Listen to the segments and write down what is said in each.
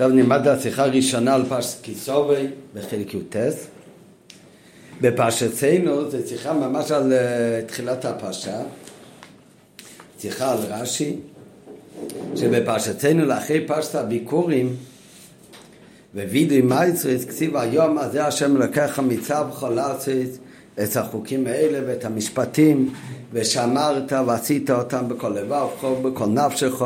טוב, נלמד השיחה הראשונה על פרשת כיסובי בחלק י"ט. בפרשתנו זו שיחה ממש על uh, תחילת הפרשה, שיחה על רש"י, שבפרשתנו לאחרי פרשת הביקורים ווידוי מייצריס כתיב היום הזה השם לקח מצב בכל ארצית את החוקים האלה ואת המשפטים ושמרת ועשית אותם בכל לבבך ובכל נפשך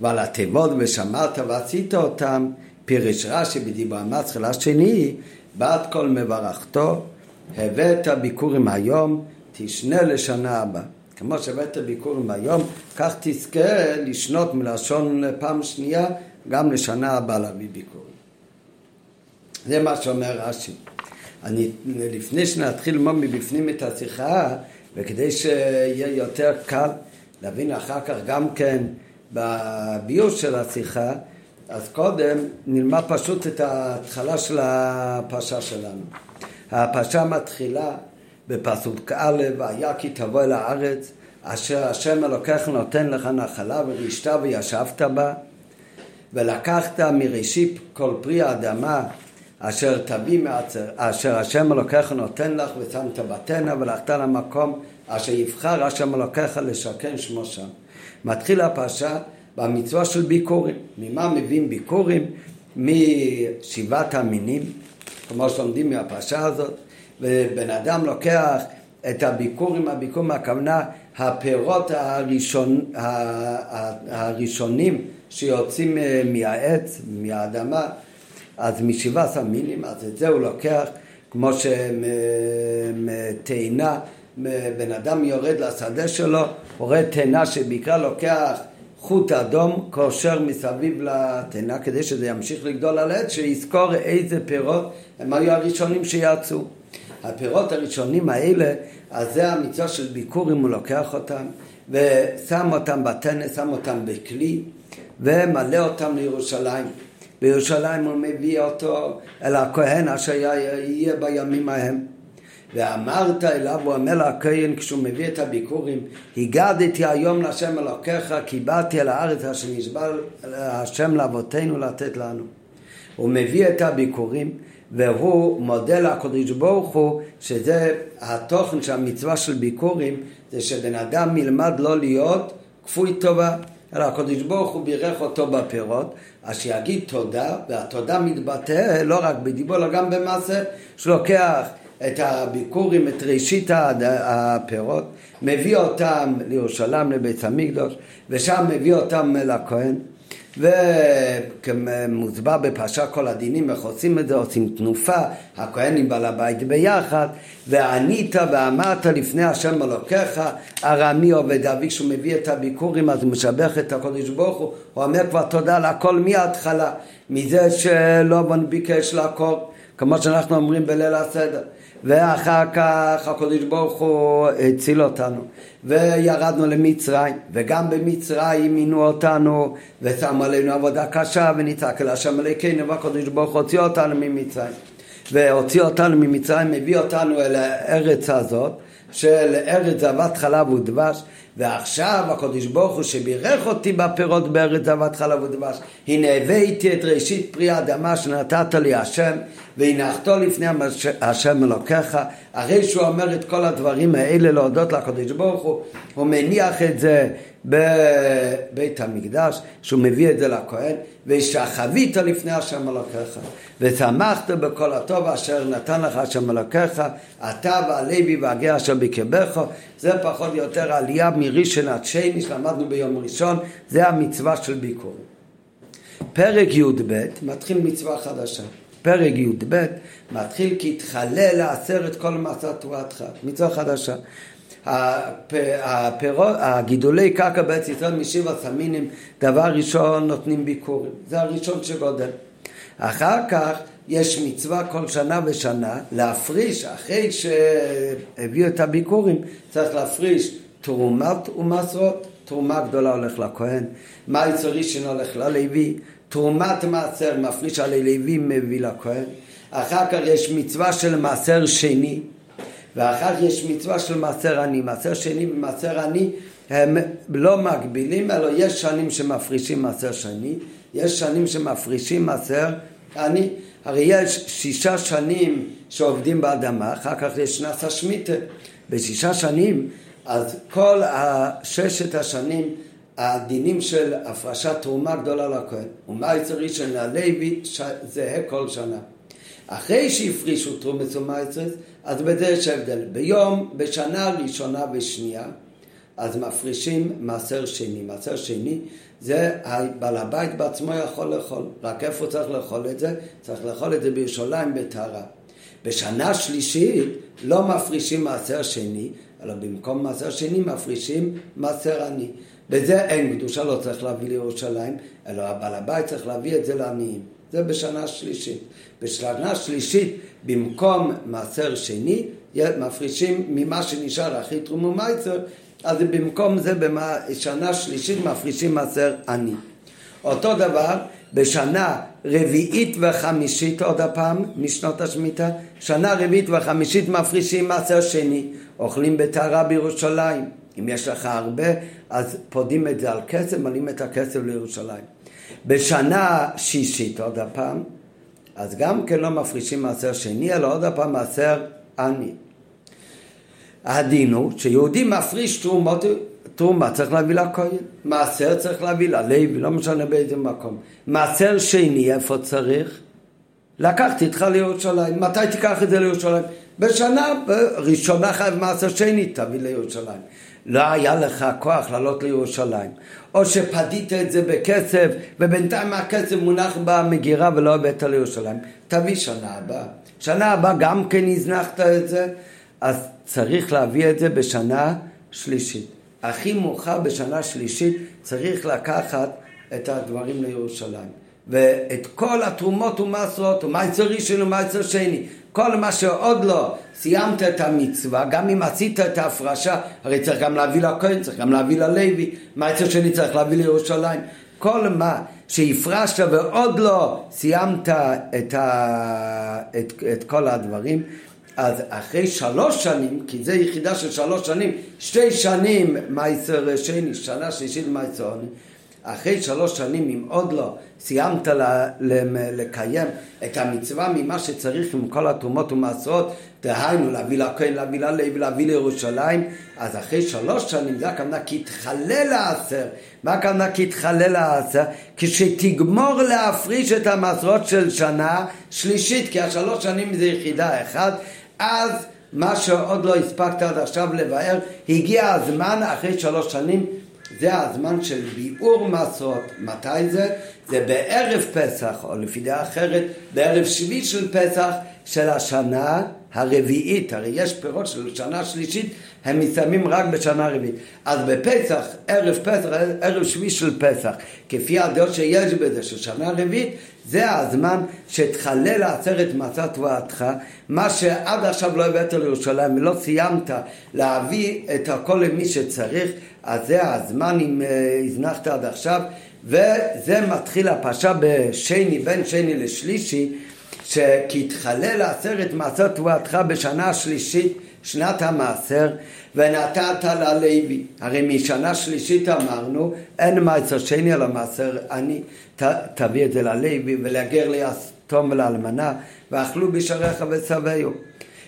ועל התיבות ושמרת ועשית אותם, פירש רש"י בדיבור המצחל השני, בת כל מברכתו, הבאת ביקורים היום, תשנה לשנה הבאה. כמו שהבאת ביקורים היום, כך תזכה לשנות מלשון פעם שנייה, גם לשנה הבאה להביא ביקורים. זה מה שאומר רש"י. אני, לפני שנתחיל ללמוד מבפנים את השיחה, וכדי שיהיה יותר קל להבין אחר כך גם כן בביור של השיחה, אז קודם נלמד פשוט את ההתחלה של הפרשה שלנו. הפרשה מתחילה בפסוק א', והיה כי תבוא אל הארץ, אשר השם אלוקיך נותן לך נחלה ורשתה וישבת בה, ולקחת מראשית כל פרי האדמה אשר תביא מעצר, אשר השם אלוקיך נותן לך ושמת בתנה ולכת למקום אשר יבחר השם אלוקיך לשכן שמו שם. מתחיל הפרשה במצווה של ביקורים. ממה מביאים ביקורים? משבעת המינים, כמו שלומדים מהפרשה הזאת, ובן אדם לוקח את הביקורים, הביקורים הכוונה הפירות הראשון, הראשונים שיוצאים אה, מהעץ, מהאדמה, אז משבעת המינים, אז את זה הוא לוקח כמו שתאנה בן אדם יורד לשדה שלו, רואה תאנה שבעיקר לוקח חוט אדום, קושר מסביב לתאנה כדי שזה ימשיך לגדול על עץ, שיזכור איזה פירות הם היו הראשונים שיצאו. הפירות הראשונים האלה, אז זה המצווה של ביקור אם הוא לוקח אותם ושם אותם בתנא, שם אותם בכלי ומלא אותם לירושלים. בירושלים הוא מביא אותו אל הכהן אשר יהיה בימים ההם. ואמרת אליו, הוא אומר לכהן כשהוא מביא את הביקורים, הגדתי היום להשם אלוקיך, כי באתי אל הארץ אשר נשבע השם לאבותינו לתת לנו. הוא מביא את הביקורים והוא מודה לקדוש ברוך הוא שזה התוכן של המצווה של ביקורים זה שבן אדם ילמד לא להיות כפוי טובה אלא הקדוש ברוך הוא בירך אותו בפירות אז שיגיד תודה והתודה מתבטא לא רק בדיבור אלא גם במעשה שלוקח את הביקורים, את ראשית הפירות, מביא אותם לירושלים, לבית המקדוש, ושם מביא אותם לכהן. וכמוסבר בפרשה כל הדינים, איך עושים את זה? עושים תנופה, הכהן עם בעל הבית ביחד, וענית ואמרת לפני השם אלוקיך, ארמי עובד אבי, כשהוא מביא את הביקורים אז הוא משבח את הקודש ברוך הוא, הוא אומר כבר תודה לכל מההתחלה, מזה שלא ביקש לעקור, כמו שאנחנו אומרים בליל הסדר. ואחר כך הקדוש ברוך הוא הציל אותנו וירדנו למצרים וגם במצרים מינו אותנו ושמו עלינו עבודה קשה ונצעק אל השם אלוקינו והקדוש ברוך הוא הוציא אותנו ממצרים. והוציא אותנו ממצרים מביא אותנו אל הארץ הזאת של ארץ זבת חלב ודבש ועכשיו הקדוש ברוך הוא שבירך אותי בפירות בארץ זבת חלב ודבש הנה הבאתי את ראשית פרי האדמה שנתת לי השם והנחתו לפני השם אלוקיך אחרי שהוא אומר את כל הדברים האלה להודות לקדוש ברוך הוא הוא מניח את זה בבית המקדש שהוא מביא את זה לכהן ושחווית לפני השם אלוקיך ושמחת בכל הטוב אשר נתן לך השם אלוקיך אתה והלוי והגר אשר בקרבך זה פחות או יותר עלייה מראשון עד שני שלמדנו ביום ראשון זה המצווה של ביקור. פרק י"ב מתחיל מצווה חדשה פרק י"ב מתחיל כי תחלל לעשרת כל מעשה תורתך מצווה חדשה. הפירות, הגידולי קרקע בארץ ישראל משבע סמינים, דבר ראשון נותנים ביקורים, זה הראשון שגודל. אחר כך יש מצווה כל שנה ושנה להפריש, אחרי שהביאו את הביקורים, צריך להפריש תרומת ומסרות, תרומה גדולה הולך לכהן, מעשר ראשון הולך ללוי, תרומת מעשר מפריש על הלוי מביא לכהן, אחר כך יש מצווה של מעשר שני, ואחר כך יש מצווה של מעשר עני. מעשר שני ומעשר עני הם לא מקבילים, אלא יש שנים שמפרישים מעשר שני, יש שנים שמפרישים מעשר עני. הרי יש שישה שנים שעובדים באדמה, אחר כך יש נאסא שמיטה. בשישה שנים, אז כל ששת השנים הדינים של הפרשת תרומה גדולה לכהן ומייצר ראשון ללוי זהה כל שנה. אחרי שהפרישו תרומס ומייצרס, אז בזה יש הבדל. ביום, בשנה ראשונה ושנייה, אז מפרישים מעשר שני. מעשר שני זה בעל הבית בעצמו יכול לאכול. רק איפה צריך לאכול את זה? צריך לאכול את זה בירושלים בטהרה. בשנה שלישית לא מפרישים מעשר שני, אלא במקום מעשר שני מפרישים מעשר עני. בזה אין קדושה, לא צריך להביא לירושלים, אלא הבעל הבית צריך להביא את זה לעניים. זה בשנה שלישית. בשנה שלישית, במקום מעשר שני, מפרישים ממה שנשאר הכי תרומו מייצר, אז במקום זה בשנה שלישית מפרישים מעשר עני. אותו דבר, בשנה רביעית וחמישית עוד הפעם משנות השמיטה, שנה רביעית וחמישית מפרישים מעשר שני, אוכלים בטהרה בירושלים. אם יש לך הרבה, אז פודים את זה על כסף, מלאים את הכסף לירושלים. בשנה שישית עוד הפעם, אז גם כן לא מפרישים מעשר שני, אלא עוד הפעם מעשר עני. הדין הוא שיהודי מפריש תרומות, תרומה צריך להביא לכהן, מעשר צריך להביא ללוי, לא משנה באיזה מקום. מעשר שני, איפה צריך? לקחתי איתך לירושלים. מתי תיקח את זה לירושלים? בשנה ראשונה חייב מעשר שני, תביא לירושלים. לא היה לך כוח לעלות לירושלים, או שפדית את זה בכסף, ובינתיים הכסף מונח במגירה ולא הבאת לירושלים, תביא שנה הבאה. שנה הבאה גם כן הזנחת את זה, אז צריך להביא את זה בשנה שלישית. הכי מאוחר בשנה שלישית צריך לקחת את הדברים לירושלים. ואת כל התרומות ומסרות, ומייצר ראשון ומייצר שני, כל מה שעוד לא סיימת את המצווה, גם אם עשית את ההפרשה, הרי צריך גם להביא לכהן, צריך גם להביא ללוי, מייצר שני? צריך להביא לירושלים. כל מה שהפרשת ועוד לא סיימת את, ה... את, את כל הדברים, אז אחרי שלוש שנים, כי זה יחידה של שלוש שנים, שתי שנים מייסר שני, שנה שלישית מייסר עוני, אחרי שלוש שנים, אם עוד לא סיימת לקיים את המצווה ממה שצריך עם כל התרומות ומעשרות, דהיינו להביא לכהן, להביא ללוי, להביא לירושלים, אז אחרי שלוש שנים, זה הכוונה כי יתחלל העשר. מה הכוונה כי יתחלל העשר? כשתגמור להפריש את המעשרות של שנה שלישית, כי השלוש שנים זה יחידה אחת, אז מה שעוד לא הספקת עד עכשיו לבאר, הגיע הזמן אחרי שלוש שנים זה הזמן של ביאור מסות. מתי זה? זה בערב פסח, או לפי דעה אחרת, בערב שביעי של פסח של השנה הרביעית. הרי יש פירות של שנה שלישית, הם מסיימים רק בשנה רביעית. אז בפסח, ערב פסח, ערב שביעי של פסח, כפי הדעות שיש בזה, של שנה רביעית, זה הזמן שתחלל עצרת מצת תבואתך, מה שעד עכשיו לא הבאת לירושלים ולא סיימת להביא את הכל למי שצריך, אז זה הזמן אם אה, הזנחת עד עכשיו, וזה מתחיל הפרשה בשני, בין שני לשלישי, שכי תחלל עצרת מעשר תבואתך בשנה השלישית, שנת המעשר, ונתת ללוי. הרי משנה שלישית אמרנו, אין מעשר שני אלא מעשר אני, ת, תביא את זה ללוי ולגר ליתום ולאלמנה, ואכלו בשעריך ושבעו.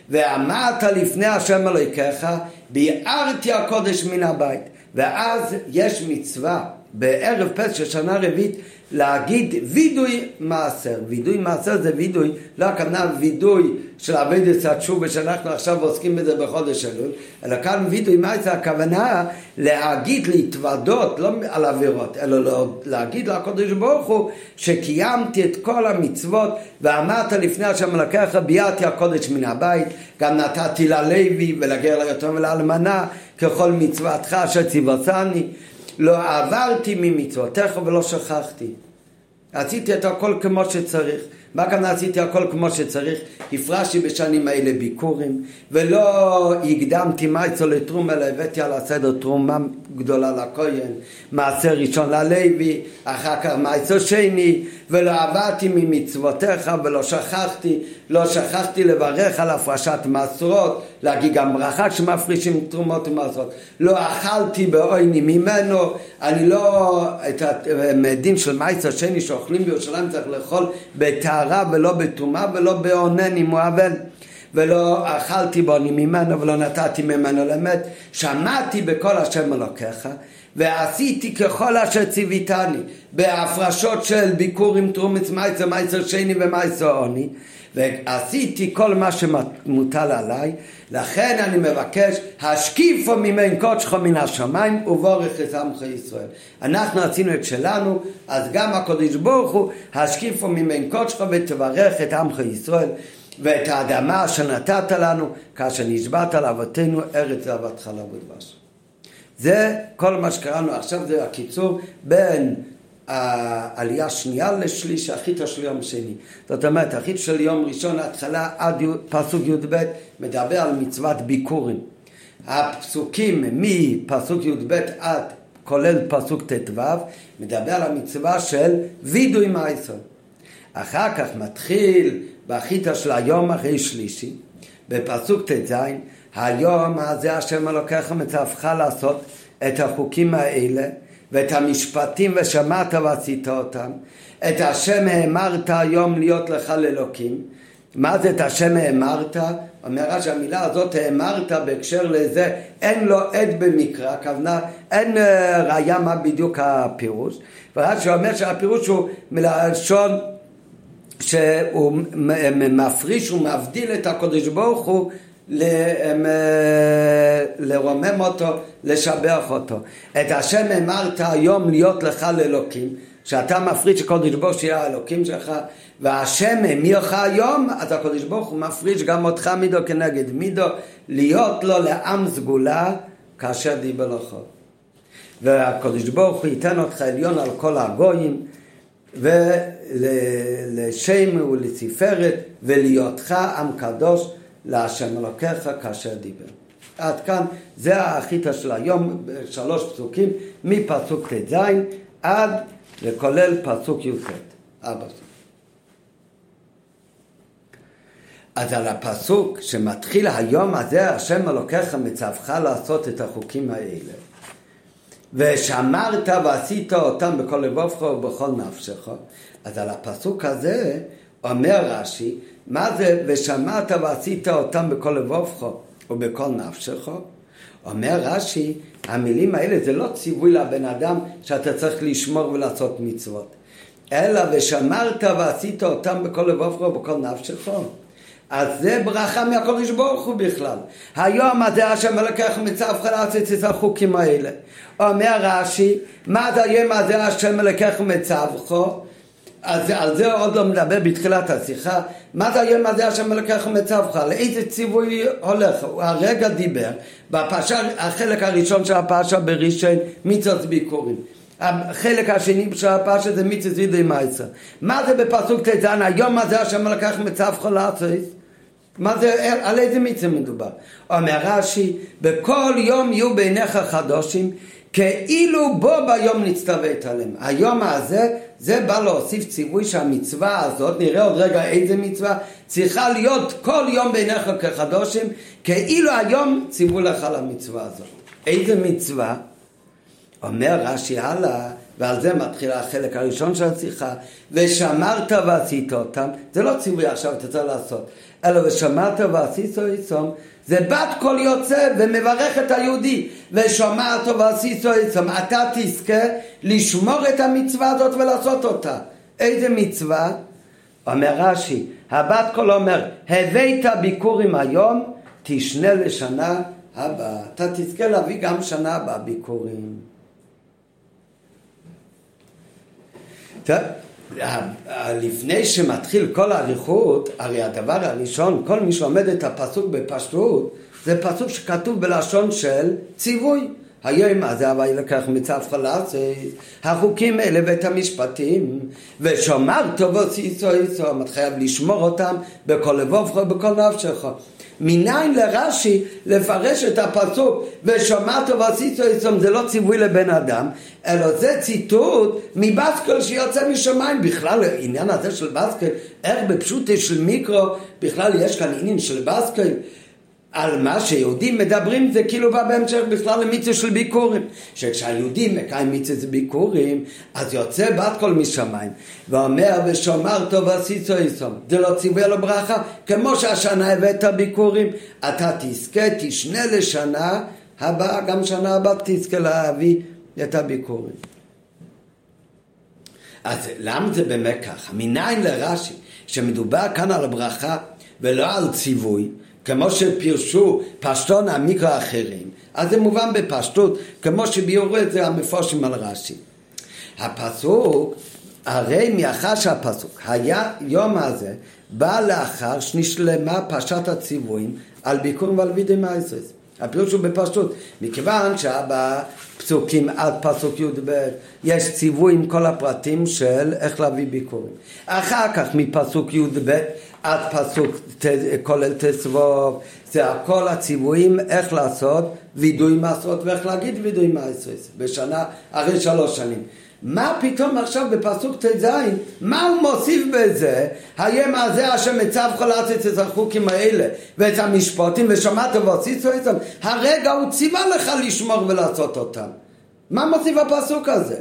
ואמרת לפני השם אלוהיכך, ביארתי הקודש מן הבית. ואז יש מצווה בערב פסח של שנה רביעית להגיד וידוי מעשר. וידוי מעשר זה וידוי, לא הכוונה וידוי של עבודת התשובה שאנחנו עכשיו עוסקים בזה בחודש אלול, אלא כאן וידוי מעשר הכוונה להגיד, להתוודות, לא על עבירות, אלא לא, להגיד לקודש ברוך הוא שקיימתי את כל המצוות ואמרת לפני השם לקח ביארתי הקודש מן הבית, גם נתתי ללוי ולגר ליתום ולאלמנה ככל מצוותך אשר ציוותני לא עברתי ממצוותיך ולא שכחתי. עשיתי את הכל כמו שצריך. מה הכוונה עשיתי הכל כמו שצריך? הפרשתי בשנים האלה ביקורים ולא הקדמתי מייצו לתרומה אלא הבאתי על הסדר תרומה גדולה לכהן מעשר ראשון ללוי אחר כך מייצו שני ולא עבדתי ממצוותיך ולא שכחתי לא שכחתי לברך על הפרשת מסורות להגיד גם ברכה שמפרישים תרומות ומסורות לא אכלתי בעוני ממנו אני לא את הדין של מייצו שני שאוכלים בירושלים צריך לאכול בטהרה ולא בטומאה ולא באונן אם הוא אבל ולא אכלתי בוני ממנו ולא נתתי ממנו למת. שמעתי בכל השם אלוקיך ועשיתי ככל אשר ציוויתני בהפרשות של ביקור עם תרומת מייצר, מייצר שני ומייצר עוני ועשיתי כל מה שמוטל עליי. לכן אני מבקש השקיפו ממין קודשך מן השמיים ובורך את עמך ישראל. אנחנו עשינו את שלנו אז גם הקודש ברוך הוא השקיפו ממין קודשך ותברך את עמך ישראל ואת האדמה שנתת לנו כאשר נשבעת לאבותינו ארץ זבת חלב ודבש זה כל מה שקראנו עכשיו זה הקיצור בין העלייה השנייה לשליש, החיטה של יום שני. זאת אומרת, החיטה של יום ראשון, ההתחלה עד פסוק י"ב, מדבר על מצוות ביקורים. הפסוקים מפסוק י"ב עד כולל פסוק ט"ו, מדבר על המצווה של וידוי מייסר. אחר כך מתחיל בחיטה של היום אחרי שלישי, בפסוק ט"ז, היום הזה השם אלוקיך מצווך לעשות את החוקים האלה ואת המשפטים ושמעת ועשית אותם, את השם האמרת היום להיות לך לאלוקים. מה זה את השם האמרת? אומר שהמילה הזאת האמרת בהקשר לזה, אין לו עד במקרא, הכוונה אין אה, ראיה מה בדיוק הפירוש, ורש"י אומר שהפירוש הוא מלשון שהוא מפריש ומבדיל את הקדוש ברוך הוא לרומם אותו, לשבח אותו. את השם אמרת היום להיות לך לאלוקים, שאתה מפריד שקודש ברוך שיהיה האלוקים שלך, והשם המירך היום, אז הקודש ברוך הוא מפריש גם אותך מידו כנגד מידו, להיות לו לעם סגולה כאשר דיבר לך. והקודש ברוך הוא ייתן אותך עליון על כל הגויים, ולשם ולתפארת, ולהיותך עם קדוש להשם אלוקיך כאשר דיבר. עד כאן, זה האחיתה של היום, שלוש פסוקים, מפסוק ט"ז עד וכולל פסוק י"ט. ארבע אז על הפסוק שמתחיל היום הזה, השם אלוקיך מצווך לעשות את החוקים האלה. ושמרת ועשית אותם בכל לבובך ובכל נפשך. אז על הפסוק הזה אומר רש"י מה זה ושמעת ועשית אותם בכל לבובך ובכל נפשך? אומר רש"י, המילים האלה זה לא ציווי לבן אדם שאתה צריך לשמור ולעשות מצוות, אלא ושמרת ועשית אותם בכל לבובך ובכל נפשך. אז זה ברכה מהקודש ברוך הוא בכלל. היום הזה השם אלוקיך מצווך לעשות את החוקים האלה. אומר רש"י, מה זה היום הזה השם אלוקיך מצווך? אז על זה עוד לא מדבר בתחילת השיחה. מה זה היום הזה השם אלוקיך מצווך? לאיזה ציווי הולך? הוא הרגע דיבר בפרשה, החלק הראשון של הפרשה בראשון מיצוס ביקורים. החלק השני של הפרשה זה מיצוס וידוי מייסר. מה זה בפסוק ט"ז? היום הזה השם אלוקיך מצווך לעשות? מה זה, על איזה מצווה מדובר? אומר רש"י, בכל יום יהיו בעיניך חדושים כאילו בו ביום נצטוות עליהם. היום הזה, זה בא להוסיף ציווי שהמצווה הזאת, נראה עוד רגע איזה מצווה, צריכה להיות כל יום בעיניך כחדושים, כאילו היום ציוו לך על המצווה הזאת. איזה מצווה? אומר רש"י הלאה, ועל זה מתחיל החלק הראשון של השיחה, ושמרת ועשית אותם, זה לא ציווי עכשיו אתה צריך לעשות, אלא ושמרת ועשית אותם, זה בת קול יוצא ומברך את היהודי. ושומע אותו ועשיתו עצם אתה תזכה לשמור את המצווה הזאת ולעשות אותה איזה מצווה? אומר רש"י הבת קול אומר הבאת ביקורים היום תשנה לשנה הבאה אתה תזכה להביא גם שנה הבאה ביקורים לפני שמתחיל כל האריכות, הרי הדבר הראשון, כל מי שלומד את הפסוק בפשטות, זה פסוק שכתוב בלשון של ציווי. היום הווי לקח מצב חלצת, החוקים האלה ואת המשפטים, ושומר טוב עשיסו איסו, אתה חייב לשמור אותם בכל לבובך ובכל נפשך. מניין לרש"י לפרש את הפסוק ושמעת ועשית איסום זה לא ציווי לבן אדם אלא זה ציטוט מבסקל שיוצא משמיים. בכלל העניין הזה של בסקל איך בפשוטי של מיקרו בכלל יש כאן עניין של בסקל על מה שיהודים מדברים זה כאילו בא בהמשך בכלל למיצה של ביקורים. שכשהיהודים מקיים מיצה של ביקורים אז יוצא בת קול משמיים ואומר ושומר טוב עשית איסום זה לא ציווי לו ברכה כמו שהשנה הבאת ביקורים. אתה תזכה תשנה לשנה הבאה גם שנה הבאה תזכה להביא את הביקורים. אז למה זה באמת ככה? מניין לרש"י שמדובר כאן על ברכה ולא על ציווי כמו שפירשו פשטון המיקרו האחרים, אז זה מובן בפשטות, כמו שביורו את זה המפורשים על רש"י. הפסוק, הרי מאחר שהפסוק היה יום הזה, בא לאחר שנשלמה פרשת הציוויים על ביקורים ועל וידי מייסרס. הפירוש הוא בפשטות, מכיוון שבפסוקים עד פסוק י"ב יש ציווי עם כל הפרטים של איך להביא ביקורים. אחר כך מפסוק י"ב עד פסוק כולל תסבוב, זה הכל הציוויים איך לעשות וידוי מעשרות ואיך להגיד וידוי מעשרות בשנה, אחרי שלוש שנים. מה פתאום עכשיו בפסוק ט"ז, מה הוא מוסיף בזה? הים הזה אשר מצב כל ארץ את החוקים האלה ואת המשפטים ושמעת ועשית אותם, הרגע הוא ציווה לך לשמור ולעשות אותם. מה מוסיף הפסוק הזה?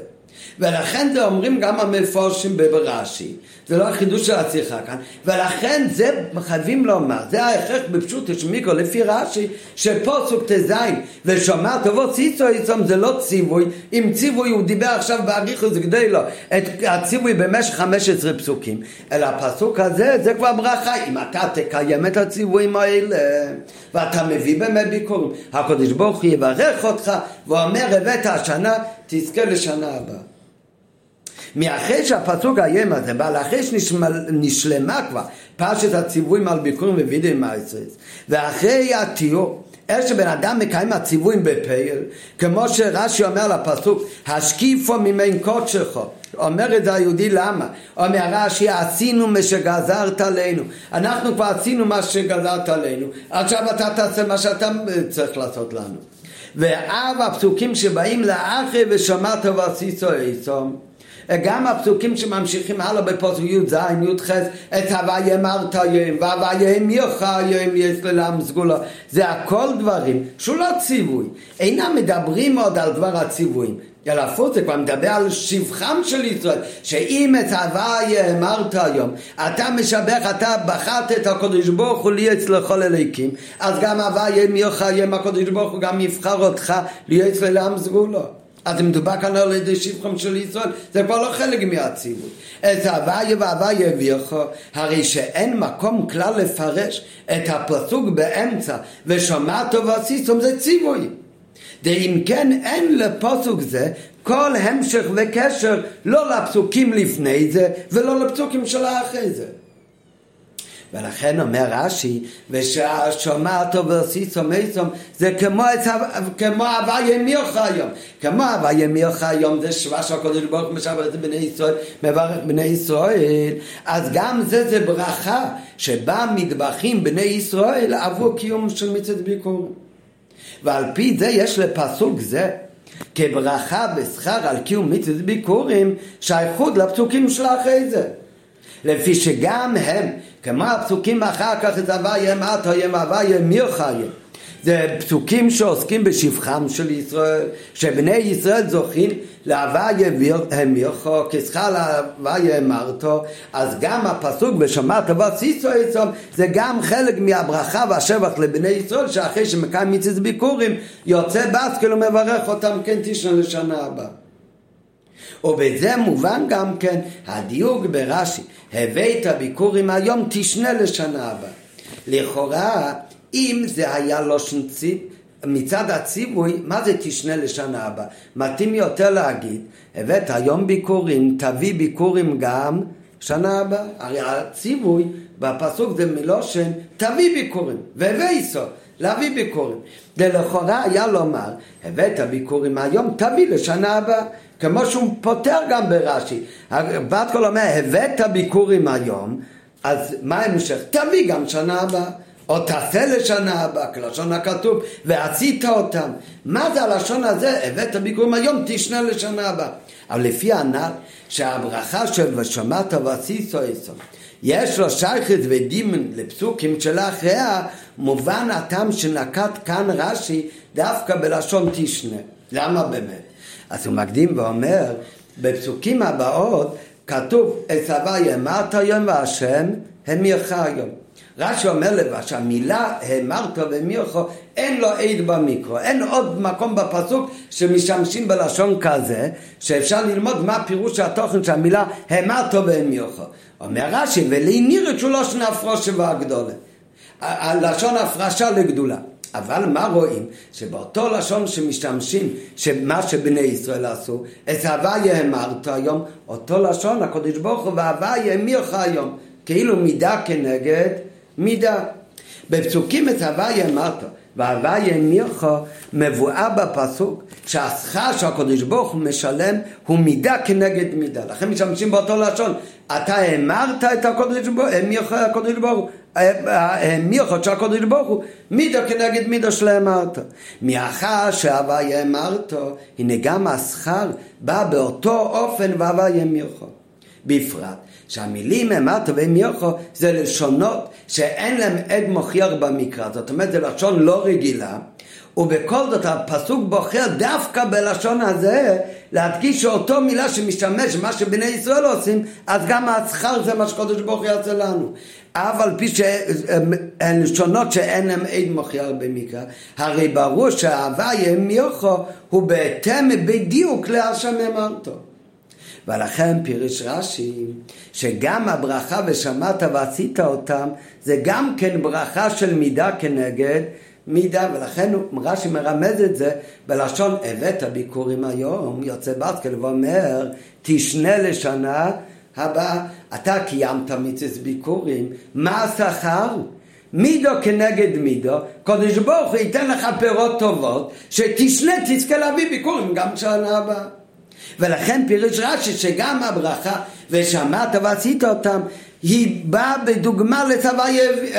ולכן זה אומרים גם המפורשים ברש"י, זה לא החידוש של השיחה כאן, ולכן זה חייבים לומר, זה ההכרח בפשוט יש מיקרו לפי רש"י, שפוסוק ט"ז ושומע טובות ציצו יצום זה לא ציווי, אם ציווי הוא דיבר עכשיו באריכוס כדי לו את הציווי במשך 15 פסוקים, אלא הפסוק הזה זה כבר ברכה, אם אתה תקיים את הציוויים האלה ואתה מביא באמת ביקורים, הקדוש ברוך הוא יברך אותך ואומר הבאת השנה תזכה לשנה הבאה מאחרי שהפסוק האיים הזה בא לאחרי שנשלמה כבר פרשת הציוויים על ביקורים ווידאי מייסרס ואחרי התיאור איך שבן אדם מקיים הציוויים בפייל כמו שרש"י אומר לפסוק השקיפו ממין קודשך אומר את זה היהודי למה? אומר רש"י עשינו מה שגזרת עלינו אנחנו כבר עשינו מה שגזרת עלינו עכשיו אתה תעשה מה שאתה צריך לעשות לנו ואב הפסוקים שבאים לאחרי ושמעת ועשיתו איסום גם הפסוקים שממשיכים הלאה בפוסק י"ז, י"ח, את הוויה מרת היום, והוויה המיוך היום יש ללם סגולה. זה הכל דברים שהוא לא ציווי. אינם מדברים עוד על דבר הציוויים. אלא הפוך זה כבר מדבר על שבחם של ישראל, שאם את הוויה אמרת היום, אתה משבח, אתה בחרת את הקדוש ברוך הוא להיות לכל אליקים, אז גם מיוך היום הקדוש ברוך הוא גם יבחר אותך להיות ללם סגולה. אז אם מדובר כאן על ידי שבחם של ישראל, זה כבר לא חלק מהציווי. את הוויה והוויה הביאו, הרי שאין מקום כלל לפרש את הפסוק באמצע, ושמעתו ועשיתם זה ציווי. ואם כן אין לפסוק זה כל המשך וקשר לא לפסוקים לפני זה ולא לפסוקים של אחרי זה. ולכן אומר רש"י, וששומעת ועשיתו מייסום זה כמו, כמו הוויה מיוך היום. כמו הוויה מיוך היום זה שבע שהקדוש ברוך הוא משבח את בני ישראל, מברך בני ישראל. אז גם זה זה ברכה שבה מטבחים בני ישראל עבור קיום של מצוות ביקור. ועל פי זה יש לפסוק זה כברכה ושכר על קיום מצוות ביקורים שייכות לפסוקים של אחרי זה. לפי שגם הם, כמו הפסוקים אחר כך, את הוויה מטה ים הוויה מירחיה. זה פסוקים שעוסקים בשבחם של ישראל, שבני ישראל זוכים להוויה מירחו, כשכר להוויה אמרתו, אז גם הפסוק ושמעת ועשיתו עצום, זה גם חלק מהברכה והשבח לבני ישראל, שאחרי שמקיים מצוות ביקורים, יוצא בסקל ומברך אותם כן תשנה לשנה הבאה. ובזה מובן גם כן הדיוק ברש"י, הבאת ביקורים היום תשנה לשנה הבאה. לכאורה, אם זה היה לא שנציב, מצד הציווי, מה זה תשנה לשנה הבאה? מתאים יותר להגיד, הבאת היום ביקורים, תביא ביקורים גם שנה הבאה. הרי הציווי בפסוק זה מלושן, תביא ביקורים, והביא סוף. להביא ביקורים. ולכאורה היה לומר, הבאת ביקורים היום, תביא לשנה הבאה. כמו שהוא פותר גם ברש"י. בת קול אומר, הבאת ביקורים היום, אז מה ההמשך? תביא גם שנה הבאה. או תעשה לשנה הבאה, כלשון הכתוב, ועשית אותם. מה זה הלשון הזה? הבאת ביקורים היום, תשנה לשנה הבאה. אבל לפי הנ"ל, שהברכה של ושמעת ועשית עשו, יש לו שייכת ודימן לפסוקים שלאחריה, מובן הטעם שנקט כאן רש"י דווקא בלשון תשנה. למה באמת? אז הוא מקדים ואומר, בפסוקים הבאות כתוב, עשווה יאמרת היום והשם המירך היום. רש"י אומר לבא שהמילה האמרת והמירך אין לו עד במיקרו, אין עוד מקום בפסוק שמשתמשים בלשון כזה, שאפשר ללמוד מה פירוש התוכן של המילה האמרת והמירך. אומר רש"י, ולעיניר את שולו שנה הפרושה והגדולה. הלשון הפרשה לגדולה. אבל מה רואים? שבאותו לשון שמשתמשים, שמה שבני ישראל עשו, את הוויה אמרת היום, אותו לשון הקדוש ברוך הוא והוויה המירך היום, כאילו מידה כנגד מידה. בפסוקים את הוויה אמרת והוויה המירך מבואה בפסוק שהשכר שהקדוש ברוך הוא משלם הוא מידה כנגד מידה. לכן משתמשים באותו לשון. אתה האמרת את הקדוש ברוך הוא, המירך הקדוש ברוך הוא. מיוחד של הקודש ברוך הוא, מידו כנגד מידו של אמרת. מאחר שהוויה אמרת, הנה גם השכר בא באותו אופן והוויה מיוחד. בפרט שהמילים אמרת ומיוחד זה לשונות שאין להם עד מוכיח במקרא, זאת אומרת זה לשון לא רגילה ובכל זאת הפסוק בוחר דווקא בלשון הזה להדגיש שאותו מילה שמשתמש, מה שבני ישראל עושים, אז גם השכר זה מה שקודש ברוך הוא יעשה לנו. אף על פי שהן שונות שאין להם עד מוכיח במקרא, הרי ברור שההוויה מיוחו הוא בהתאם בדיוק להשם אמרתו. ולכן פירש רש"י שגם הברכה ושמעת ועשית אותם זה גם כן ברכה של מידה כנגד מידה, ולכן רש"י מרמז את זה בלשון הבאת ביקורים היום, יוצא בסקל ואומר תשנה לשנה הבאה. אתה קיימת מצווה ביקורים, מה השכר? מידו כנגד מידו, קודש ברוך הוא ייתן לך פירות טובות, שתשנה תזכה להביא ביקורים גם שנה הבאה. ולכן פירש רש"י שגם הברכה ושמעת ועשית אותם היא באה בדוגמה לצבא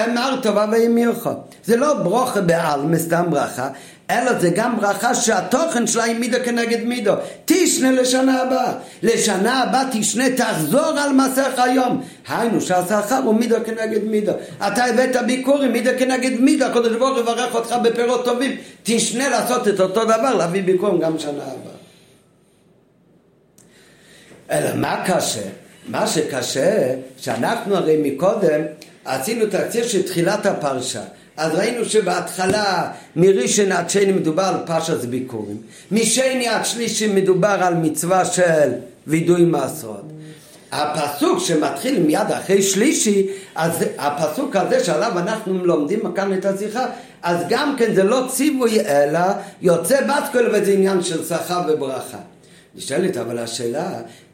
אמר טובה וימירך. זה לא ברוכה בעלמא, סתם ברכה, אלא זה גם ברכה שהתוכן שלה היא מידו כנגד מידו. תשנה לשנה הבאה. לשנה הבאה תשנה, תחזור על מסך היום. היינו שהשכר הוא מידו כנגד מידו. אתה הבאת ביקורים, מידו כנגד מידו. הקדוש ברוך יברך אותך בפירות טובים. תשנה לעשות את אותו דבר, להביא ביקורים גם שנה הבאה. אלא מה קשה? מה שקשה, שאנחנו הרי מקודם עשינו תקציר של תחילת הפרשה. אז ראינו שבהתחלה מראשון עד שני מדובר על פרשת ביקורים. משני עד שלישי מדובר על מצווה של וידוי מעשרות. הפסוק שמתחיל מיד אחרי שלישי, אז הפסוק הזה שעליו אנחנו לומדים כאן את השיחה, אז גם כן זה לא ציווי אלא יוצא בת כל וזה עניין של שכר וברכה. נשאלת אבל השאלה,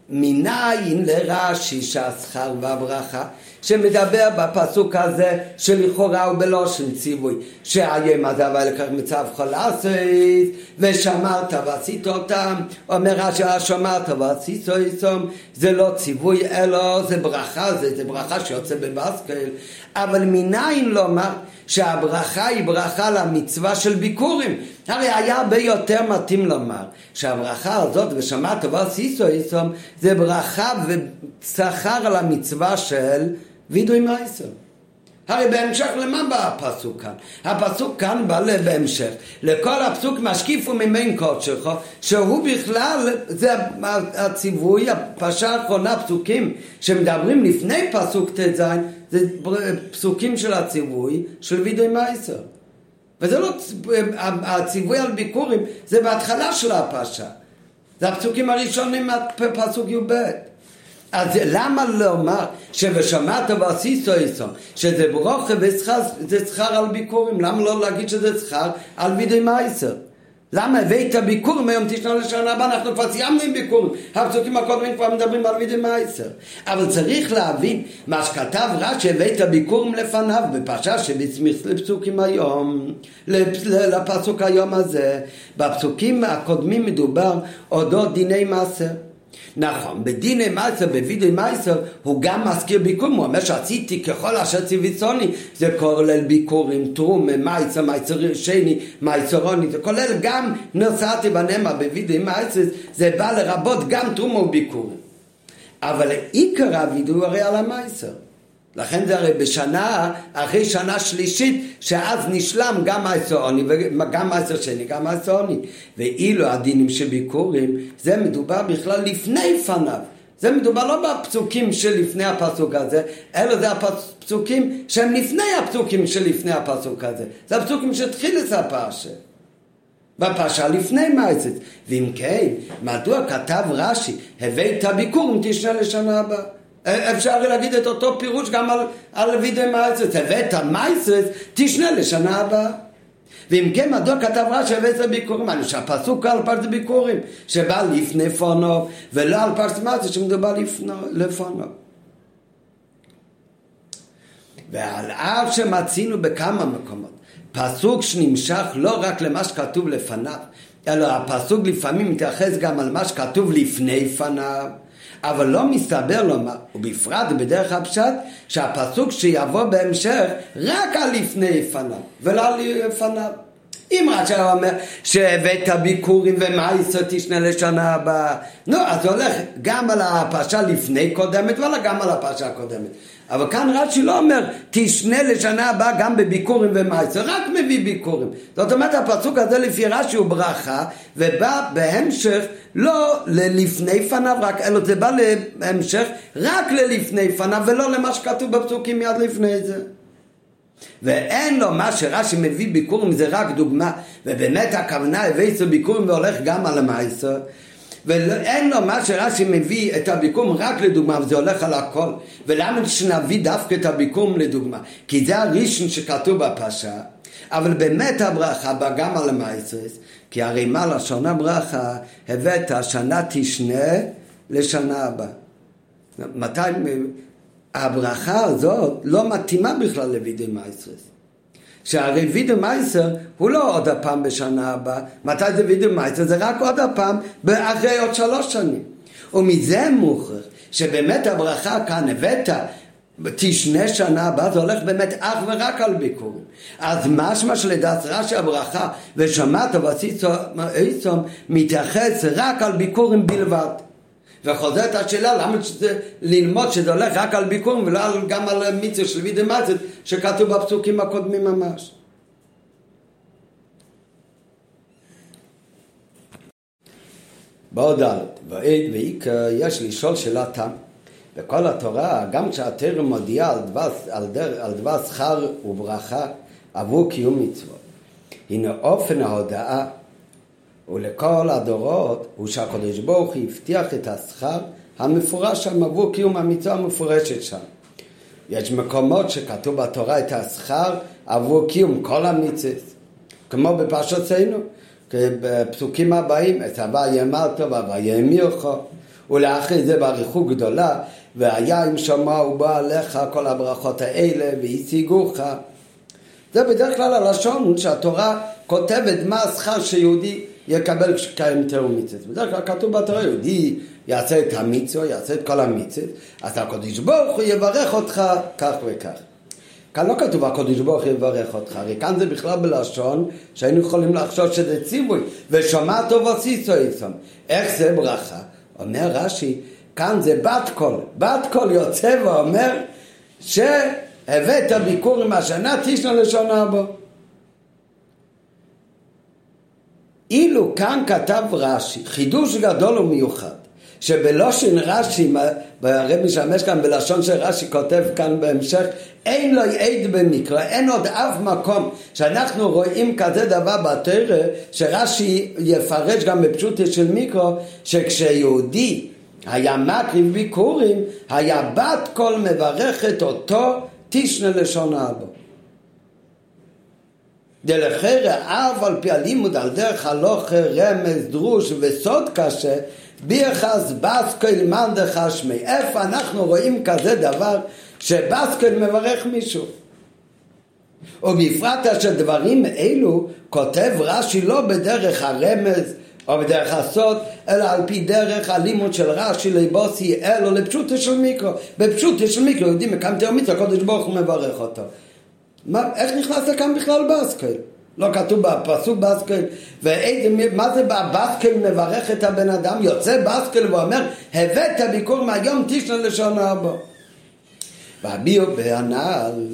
מניין לרש"י שהשכר והברכה שמדבר בפסוק הזה שלכאורה הוא בלושן ציווי שאיים עזב לקח מצב חולסית ושמרת ועשית אותם אומר רש"י שמרת ועשית אותם זה לא ציווי אלא זה ברכה זה, זה ברכה שיוצא בבסקל אבל מניין לומר שהברכה היא ברכה למצווה של ביקורים. הרי היה הרבה יותר מתאים לומר שהברכה הזאת, ושמעת ועשיסו איסום, זה ברכה ושכר על המצווה של וידוי מייסר. הרי בהמשך למה בא הפסוק כאן? הפסוק כאן בא בהמשך לכל הפסוק משקיפו ממין קודשך שהוא בכלל, זה הציווי, הפרשה האחרונה, פסוקים שמדברים לפני פסוק ט"ז זה פסוקים של הציווי של וידוי מייסר. וזה לא, הציווי על ביקורים זה בהתחלה של הפרשה. זה הפסוקים הראשונים פסוק י"ב. אז למה לומר שבשמעת ועשיתו איסו שזה ברוכה ושכר זה שכר על ביקורים? למה לא להגיד שזה שכר על וידי מייסר למה הבאת ביקורים היום תשנה לשנה הבאה? אנחנו כבר סיימנו עם ביקורים. הפסוקים הקודמים כבר מדברים על וידי מייסר. אבל צריך להבין מה שכתב רש"י הבאת ביקורים לפניו בפרשה שבצמיח לפסוקים היום, לפסוק היום הזה. בפסוקים הקודמים מדובר אודות דיני מעשר. נכון, בדיני מייסר, בווידי מייסר, הוא גם מזכיר ביקורים, הוא אומר שעשיתי ככל אשר ציוויצוני, זה כולל ביקורים, טרום, מייסר, מייסר שני, מייסרוני, זה כולל גם נוסעתי בנמה בווידי מייסר, זה בא לרבות גם טרום וביקורים. אבל עיקר הווידוי הרי על המייסר. לכן זה הרי בשנה, אחרי שנה שלישית, שאז נשלם גם מעשר עוני וגם מעשר שני, גם מעשר עוני. ואילו הדינים שביקורים, זה מדובר בכלל לפני פניו. זה מדובר לא בפסוקים שלפני הפסוק הזה, אלא זה הפסוקים שהם לפני הפסוקים שלפני הפסוק הזה. זה הפסוקים שהתחיל את הפרשה. בפרשה לפני מעצת. ואם כן, מדוע כתב רש"י, הבאת ביקור אם תשנה לשנה הבאה? אפשר להגיד את אותו פירוש גם על, על וידי מייסס. הבאת מייסס, תשנה לשנה הבאה. ואם כן, מדוע כתב רש"י הבאת ביקורים? אני שהפסוק על פרס ביקורים, שבא לפני פונו, ולא על פרס מייסס שמדובר לפונו. ועל אף שמצינו בכמה מקומות, פסוק שנמשך לא רק למה שכתוב לפניו, אלא הפסוק לפעמים מתייחס גם על מה שכתוב לפני פניו. אבל לא מסתבר לומר, ובפרט בדרך הפשט, שהפסוק שיבוא בהמשך רק על לפני פניו, ולא על לפניו. אם היה אומר שהבאת ביקורים ומאיסו תשנה לשנה הבאה, נו, אז זה הולך גם על הפרשה לפני קודמת וגם על הפרשה הקודמת. אבל כאן רש"י לא אומר תשנה לשנה הבאה גם בביקורים ומעשר, רק מביא ביקורים. זאת אומרת הפסוק הזה לפי רש"י הוא ברכה ובא בהמשך לא ללפני פניו רק, אלא זה בא להמשך רק ללפני פניו ולא למה שכתוב בפסוקים מיד לפני זה. ואין לו מה שרש"י מביא ביקורים זה רק דוגמה ובאמת הכוונה הביא ביקורים והולך גם על המעשר ואין לו מה שרש"י מביא את הביקום רק לדוגמה, וזה הולך על הכל. ולמה שנביא דווקא את הביקום לדוגמה? כי זה הראשון שכתוב בפרשה, אבל באמת הברכה בא גם על המייסרס, כי הרי מה לשון הברכה? הבאת שנה תשנה לשנה הבאה. מתי... הברכה הזאת לא מתאימה בכלל לוידי מייסרס. שהרי וידו מייסר הוא לא עוד הפעם בשנה הבאה, מתי זה וידו מייסר? זה רק עוד הפעם אחרי עוד שלוש שנים. ומזה מוכרח שבאמת הברכה כאן הבאת תשנה שנה הבאה זה הולך באמת אך ורק על ביקורים. אז משמע שלדעת רש"י הברכה ושמעת ועשיתם מתייחס רק על ביקורים בלבד. וחוזרת השאלה למה שזה, ללמוד שזה הולך רק על ביקורים ולא גם על מיצר של וידי מצת שכתוב בפסוקים הקודמים ממש. בעוד ד' ועיקר יש לשאול שאלה תם. בכל התורה, גם כשהתרם מודיעה על דבר, על, דר, על דבר שכר וברכה עבור קיום מצוות, הנה אופן ההודעה ולכל הדורות הוא שהקדוש ברוך הוא הבטיח את השכר המפורש שם עבור קיום המצווה המפורשת שם. יש מקומות שכתוב בתורה את השכר עבור קיום כל המצוות, כמו בפרשתנו, בפסוקים הבאים, את הווה יאמרת והווה יאמירך, ולאחרי זה באריכות גדולה, והיה אם שמע ובא עליך כל הברכות האלה והשיגוך. זה בדרך כלל הלשון שהתורה כותבת מה השכר שיהודי יקבל כשקיים תיאור מצוות. בדרך כלל כתוב בתורה, יהודי יעשה את המצווה, יעשה את כל המצוות, אז הקדוש ברוך הוא יברך אותך כך וכך. כאן לא כתוב הקדוש ברוך הוא יברך אותך, הרי כאן זה בכלל בלשון שהיינו יכולים לחשוב שזה ציווי, ושמע טוב עשיסו איסום. איך זה ברכה? אומר רש"י, כאן זה בת קול, בת קול יוצא ואומר שהבאת ביקור עם השנה תשנה לשון הבא. אילו כאן כתב רש"י, חידוש גדול ומיוחד, שבלושן רש"י, הרב משמש כאן בלשון של רש"י כותב כאן בהמשך, אין לו עד במקרא, אין עוד אף מקום שאנחנו רואים כזה דבר בתרא, שרש"י יפרש גם בפשוטה של מיקרו, שכשיהודי היה מקריב ביקורים, היה בת קול מברכת אותו תשנה לשון אבו. דלחרא אף על פי הלימוד על דרך הלוך רמז דרוש וסוד קשה ביחס בסקל מאן דחשמי איפה אנחנו רואים כזה דבר שבסקל מברך מישהו ובפרט אשר דברים אלו כותב רש"י לא בדרך הרמז או בדרך הסוד, אלא על פי דרך הלימוד של רש"י ליבוסי אלו לפשוטו של מיקרו. בפשוטו של מיקרו יודעים תאו מצווה, הקודש ברוך הוא מברך אותו. מה, איך נכנס לכאן בכלל בסקל? לא כתוב בפסוק בסקל, ומה זה בסקל מברך את הבן אדם? יוצא בסקל ואומר, הבאת ביקור מהיום תשנה לשון הבא. והביאו בהנ"ל,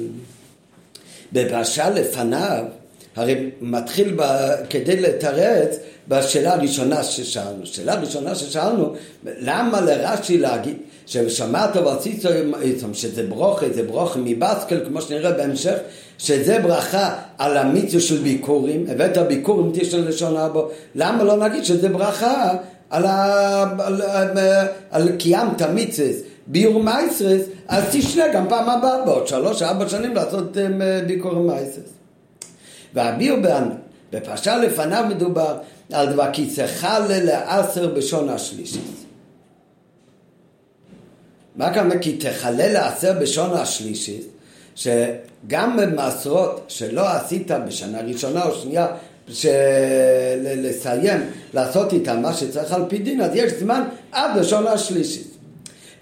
בפרשה לפניו, הרי מתחיל ב, כדי לתרץ בשאלה הראשונה ששאלנו. שאלה הראשונה ששאלנו, למה לרש"י להגיד ששמעת ועשית שזה ברוכה, זה ברוכה מבסקל, כמו שנראה בהמשך, שזה ברכה על המיצו של ביקורים, הבאת ביקורים תשע לשון אבו, למה לא נגיד שזה ברכה על, ה... על, על, על קיימת מיצס ביור מייסרס, אז תשנה גם פעם הבאה, בעוד שלוש, ארבע שנים לעשות אה, ביקורים מייסרס. והביאו בפרשה לפניו מדובר על צריכה לעשר בשון השלישית. מה כמה כי תחלל לעשר בשון השלישית, שגם במעשרות שלא עשית בשנה ראשונה או שנייה, לסיים לעשות איתם מה שצריך על פי דין, אז יש זמן עד לשון השלישית.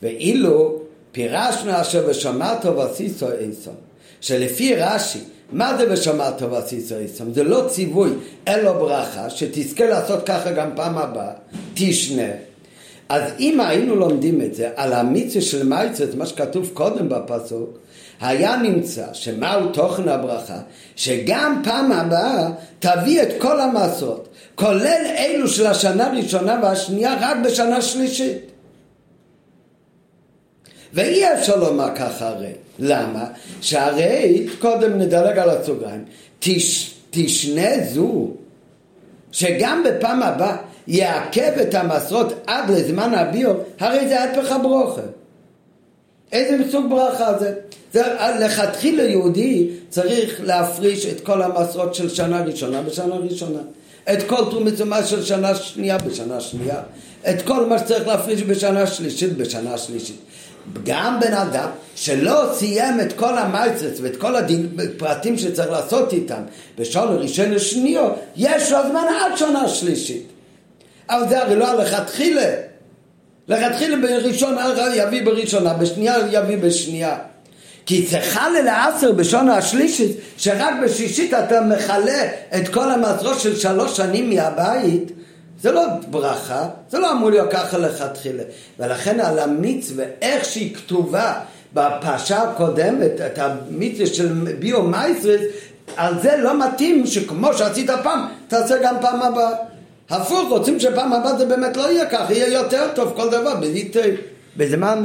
ואילו פירשנו אשר ושמעת ועשיתו איסו, שלפי רש"י מה זה ושמעת ועשית איסם? זה לא ציווי, אלא ברכה, שתזכה לעשות ככה גם פעם הבאה, תשנה. אז אם היינו לומדים את זה על המיצה של מייצת, מה שכתוב קודם בפסוק, היה נמצא שמהו תוכן הברכה, שגם פעם הבאה תביא את כל המסות, כולל אלו של השנה הראשונה והשנייה, רק בשנה שלישית. ואי אפשר לומר ככה הרי. למה? שהרי, קודם נדלג על הסוגריים, תש, תשנה זו, שגם בפעם הבאה יעכב את המסרות עד לזמן הביור, הרי זה ההפך הברוכה. איזה סוג ברכה זה? זה לכתחילה יהודי צריך להפריש את כל המסרות של שנה ראשונה בשנה ראשונה. את כל תרומי תרומה של שנה שנייה בשנה שנייה. את כל מה שצריך להפריש בשנה שלישית בשנה שלישית. גם בן אדם שלא סיים את כל המייצרס ואת כל הפרטים שצריך לעשות איתם בשעון ראשון לשניו, יש לו זמן עד שנה שלישית. אבל זה הרי לא לכתחילה. לכתחילה בראשון יביא בראשונה, בשנייה יביא בשנייה. כי צריכה ללעשר בשונה השלישית, שרק בשישית אתה מכלה את כל המזרות של שלוש שנים מהבית, זה לא ברכה, זה לא אמור להיות ככה לכתחילה. ולכן על המצווה, איך שהיא כתובה בפרשה הקודמת, את המצווה של ביו מייסרס, על זה לא מתאים שכמו שעשית פעם, תעשה גם פעם הבאה. הפוך, רוצים שפעם הבאה זה באמת לא יהיה ככה, יהיה יותר טוב כל דבר, בזמן.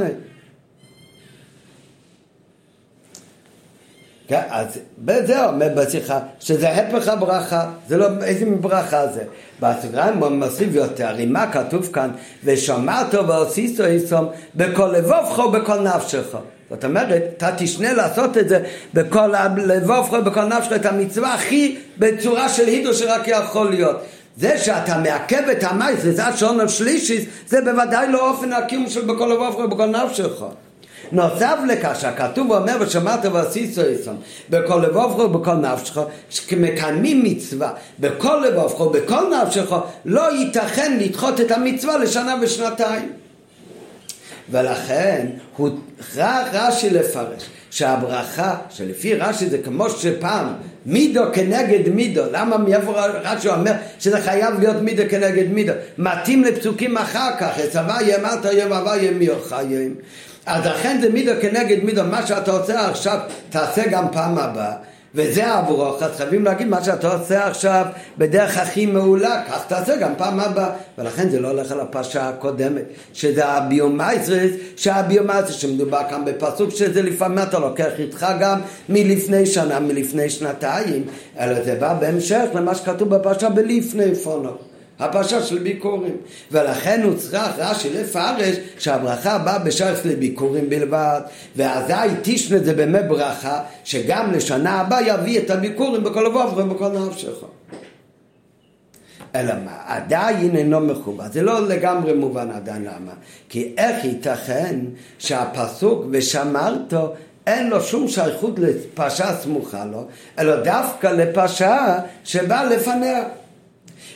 כן, אז בזה אומר בשיחה שזה הפך הברכה, זה לא איזה ברכה זה. בסוגריים הוא מוסיף יותר, הרי מה כתוב כאן? ושמעת ועשיתו איסום בכל לבובך ובכל נפשך. זאת אומרת, אתה תשנה לעשות את זה בכל לבובך ובכל נפשך, את המצווה הכי בצורה של הידו שרק יכול להיות. זה שאתה מעכב את המייס, וזה השעון השלישי, זה בוודאי לא אופן הקיום של בכל לבובך ובכל נפשך. נוסף לכך שהכתוב אומר ושמעת ועשית איסון בכל לבובך ובכל נפשך שמקיימים מצווה בכל לבובך ובכל נפשך לא ייתכן לדחות את המצווה לשנה ושנתיים ולכן הוא רש"י לפרש שהברכה שלפי רש"י זה כמו שפעם מידו כנגד מידו למה מאיפה רש"י אומר שזה חייב להיות מידו כנגד מידו? מתאים לפסוקים אחר כך ימרת יום אבה ימי חיים אז לכן זה מידו כנגד מידו, מה שאתה עושה עכשיו תעשה גם פעם הבאה וזה עבורך, אז חייבים להגיד מה שאתה עושה עכשיו בדרך הכי מעולה, כך תעשה גם פעם הבאה. ולכן זה לא הולך על הפרשה הקודמת שזה הביומייסרס, שהביומייסרס שמדובר כאן בפסוק שזה לפעמים אתה לוקח איתך גם מלפני שנה, מלפני שנתיים אלא זה בא בהמשך למה שכתוב בפרשה בלפני פונו הפרשה של ביקורים. ולכן הוא צריך רש"י לפרש שהברכה באה בשייך לביקורים בלבד, ואזי תשנה זה באמת ברכה, שגם לשנה הבאה יביא את הביקורים בכל לבוב ובכל נפשך. אלא מה? עדיין אינו מכובד. זה לא לגמרי מובן עדיין למה. כי איך ייתכן שהפסוק ושמרת אין לו שום שייכות לפרשה סמוכה לו, אלא דווקא לפרשה שבאה לפניה.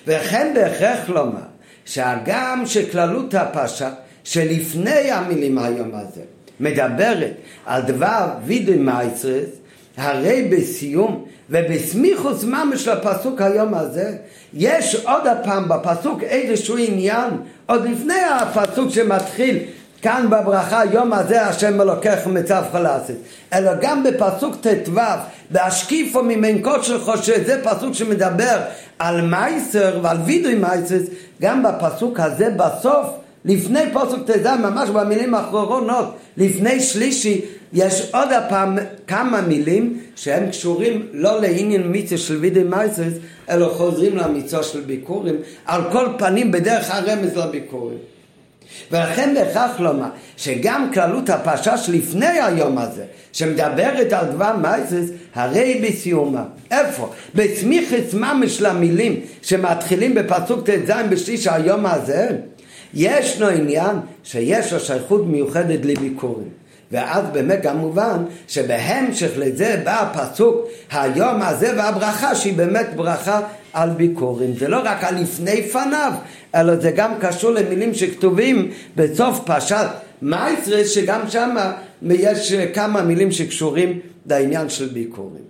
וכן בהכרח לומר שהגם שכללות הפרשה שלפני המילים היום הזה מדברת על דבר וידוי מייסרס, הרי בסיום ובסמיכוס ממש לפסוק היום הזה, יש עוד הפעם בפסוק איזשהו עניין, עוד לפני הפסוק שמתחיל כאן בברכה יום הזה השם אלוקיך מצב חלסת אלא גם בפסוק ט"ו בהשקיפו ממין קודשך שזה פסוק שמדבר על מייסר ועל וידוי מייסר גם בפסוק הזה בסוף לפני פסוק ט"ו ממש במילים האחרונות לפני שלישי יש עוד הפעם כמה מילים שהם קשורים לא לעניין מיצה של וידי מייסס אלא חוזרים למיצו של ביקורים על כל פנים בדרך הרמז לביקורים ולכן בהכרח לומר שגם כללות הפרשה שלפני היום הזה שמדברת על דבר מייסס הרי בסיומה איפה? בסמיכס ממש למילים שמתחילים בפסוק ט"ז בשליש היום הזה ישנו עניין שיש לו שייכות מיוחדת לביקורים ואז באמת גם מובן שבהמשך לזה בא הפסוק היום הזה והברכה שהיא באמת ברכה על ביקורים. זה לא רק על לפני פניו, אלא זה גם קשור למילים שכתובים בסוף פרשת מייסרס, שגם שם יש כמה מילים שקשורים לעניין של ביקורים.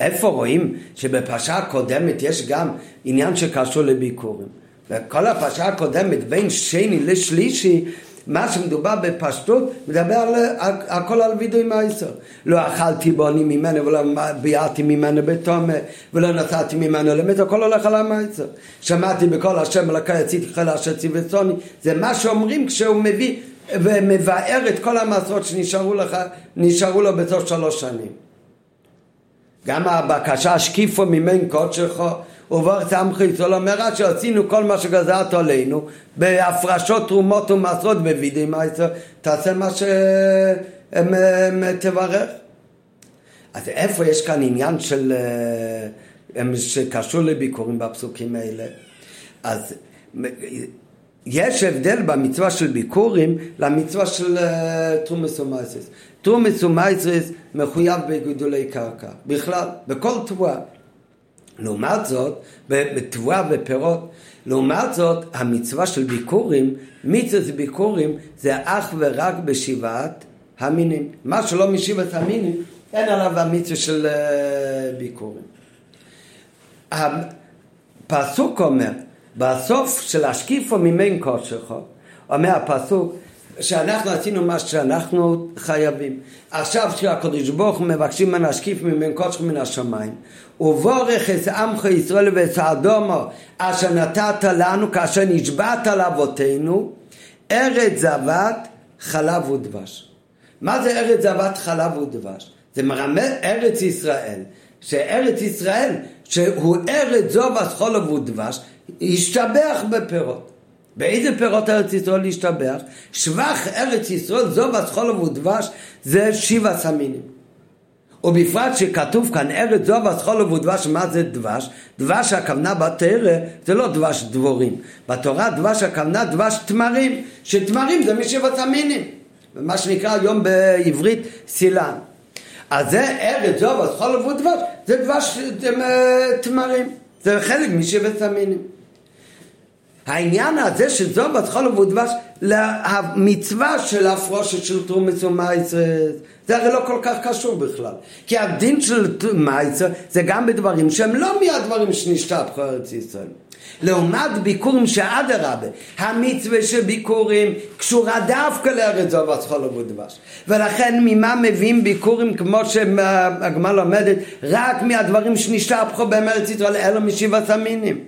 איפה רואים שבפרשה הקודמת יש גם עניין שקשור לביקורים? וכל הפרשה הקודמת בין שני לשלישי מה שמדובר בפשטות, מדבר על, הכל על וידוי מייסר. לא אכלתי בוני ממנו ולא ביארתי ממנו בתומה ולא נתתי ממנו למת, הכל הולך על המייסר. שמעתי בכל השם אלוקי יציתי חיל אשר ציוויצוני, זה מה שאומרים כשהוא מביא ומבאר את כל המעשרות שנשארו לך, נשארו לו בתוך שלוש שנים. גם הבקשה שקיפו ממין קודשך וברך סמכי ישראל אומר שעשינו כל מה שגזרת עלינו בהפרשות תרומות ומעשרות בווידי מייסר תעשה מה שתברך אז איפה יש כאן עניין של אה, שקשור לביקורים בפסוקים האלה? אז יש הבדל במצווה של ביקורים למצווה של אה, תרומס ומייסס תרומס ומייסס מחויב בגידולי קרקע בכלל, בכל תבואה לעומת זאת, בתבואה ופירות, לעומת זאת, המצווה של ביקורים, מצווה ביקורים זה אך ורק בשבעת המינים. מה שלא משבעת המינים, אין עליו המצווה של אה, ביקורים. הפסוק אומר, בסוף של השקיפו ממין כושך, אומר הפסוק, שאנחנו עשינו מה שאנחנו חייבים. עכשיו שהקדוש ברוך הוא מבקשים ממנו להשקיף ממין קודשך מן השמיים, ובורך את עמך ישראל ואת האדומו אשר נתת לנו כאשר נשבעת לאבותינו, ארץ זבת חלב ודבש. מה זה ארץ זבת חלב ודבש? זה מרמה ארץ ישראל, שארץ ישראל, שהוא ארץ זוב חלב ודבש, השתבח בפירות. באיזה פירות ארץ ישראל להשתבח? שבח ארץ ישראל, זוב חלב ודבש, זה שבע סמינים. ובפרט שכתוב כאן ארץ זו וסחולו ודבש, מה זה דבש? דבש הכוונה בתרא זה לא דבש דבורים. בתורה דבש הכוונה דבש תמרים, שתמרים זה משבעת המינים. מה שנקרא היום בעברית סילן. אז זה ארץ זו וסחולו ודבש, זה דבש תמרים. זה חלק משבעת המינים. העניין הזה של זו בת חול ודבש למצווה של הפרושת של תרומס ומייסרס זה הרי לא כל כך קשור בכלל כי הדין של מייסר זה גם בדברים שהם לא מהדברים שנשתפכו ארץ ישראל לעומת ביקורים שאדרבה, המצווה של ביקורים קשורה דווקא לארץ זו וסחול ודבש. ולכן ממה מביאים ביקורים כמו שהגמל לומדת, רק מהדברים שנשתפכו בארץ ישראל, אלו משבעת המינים.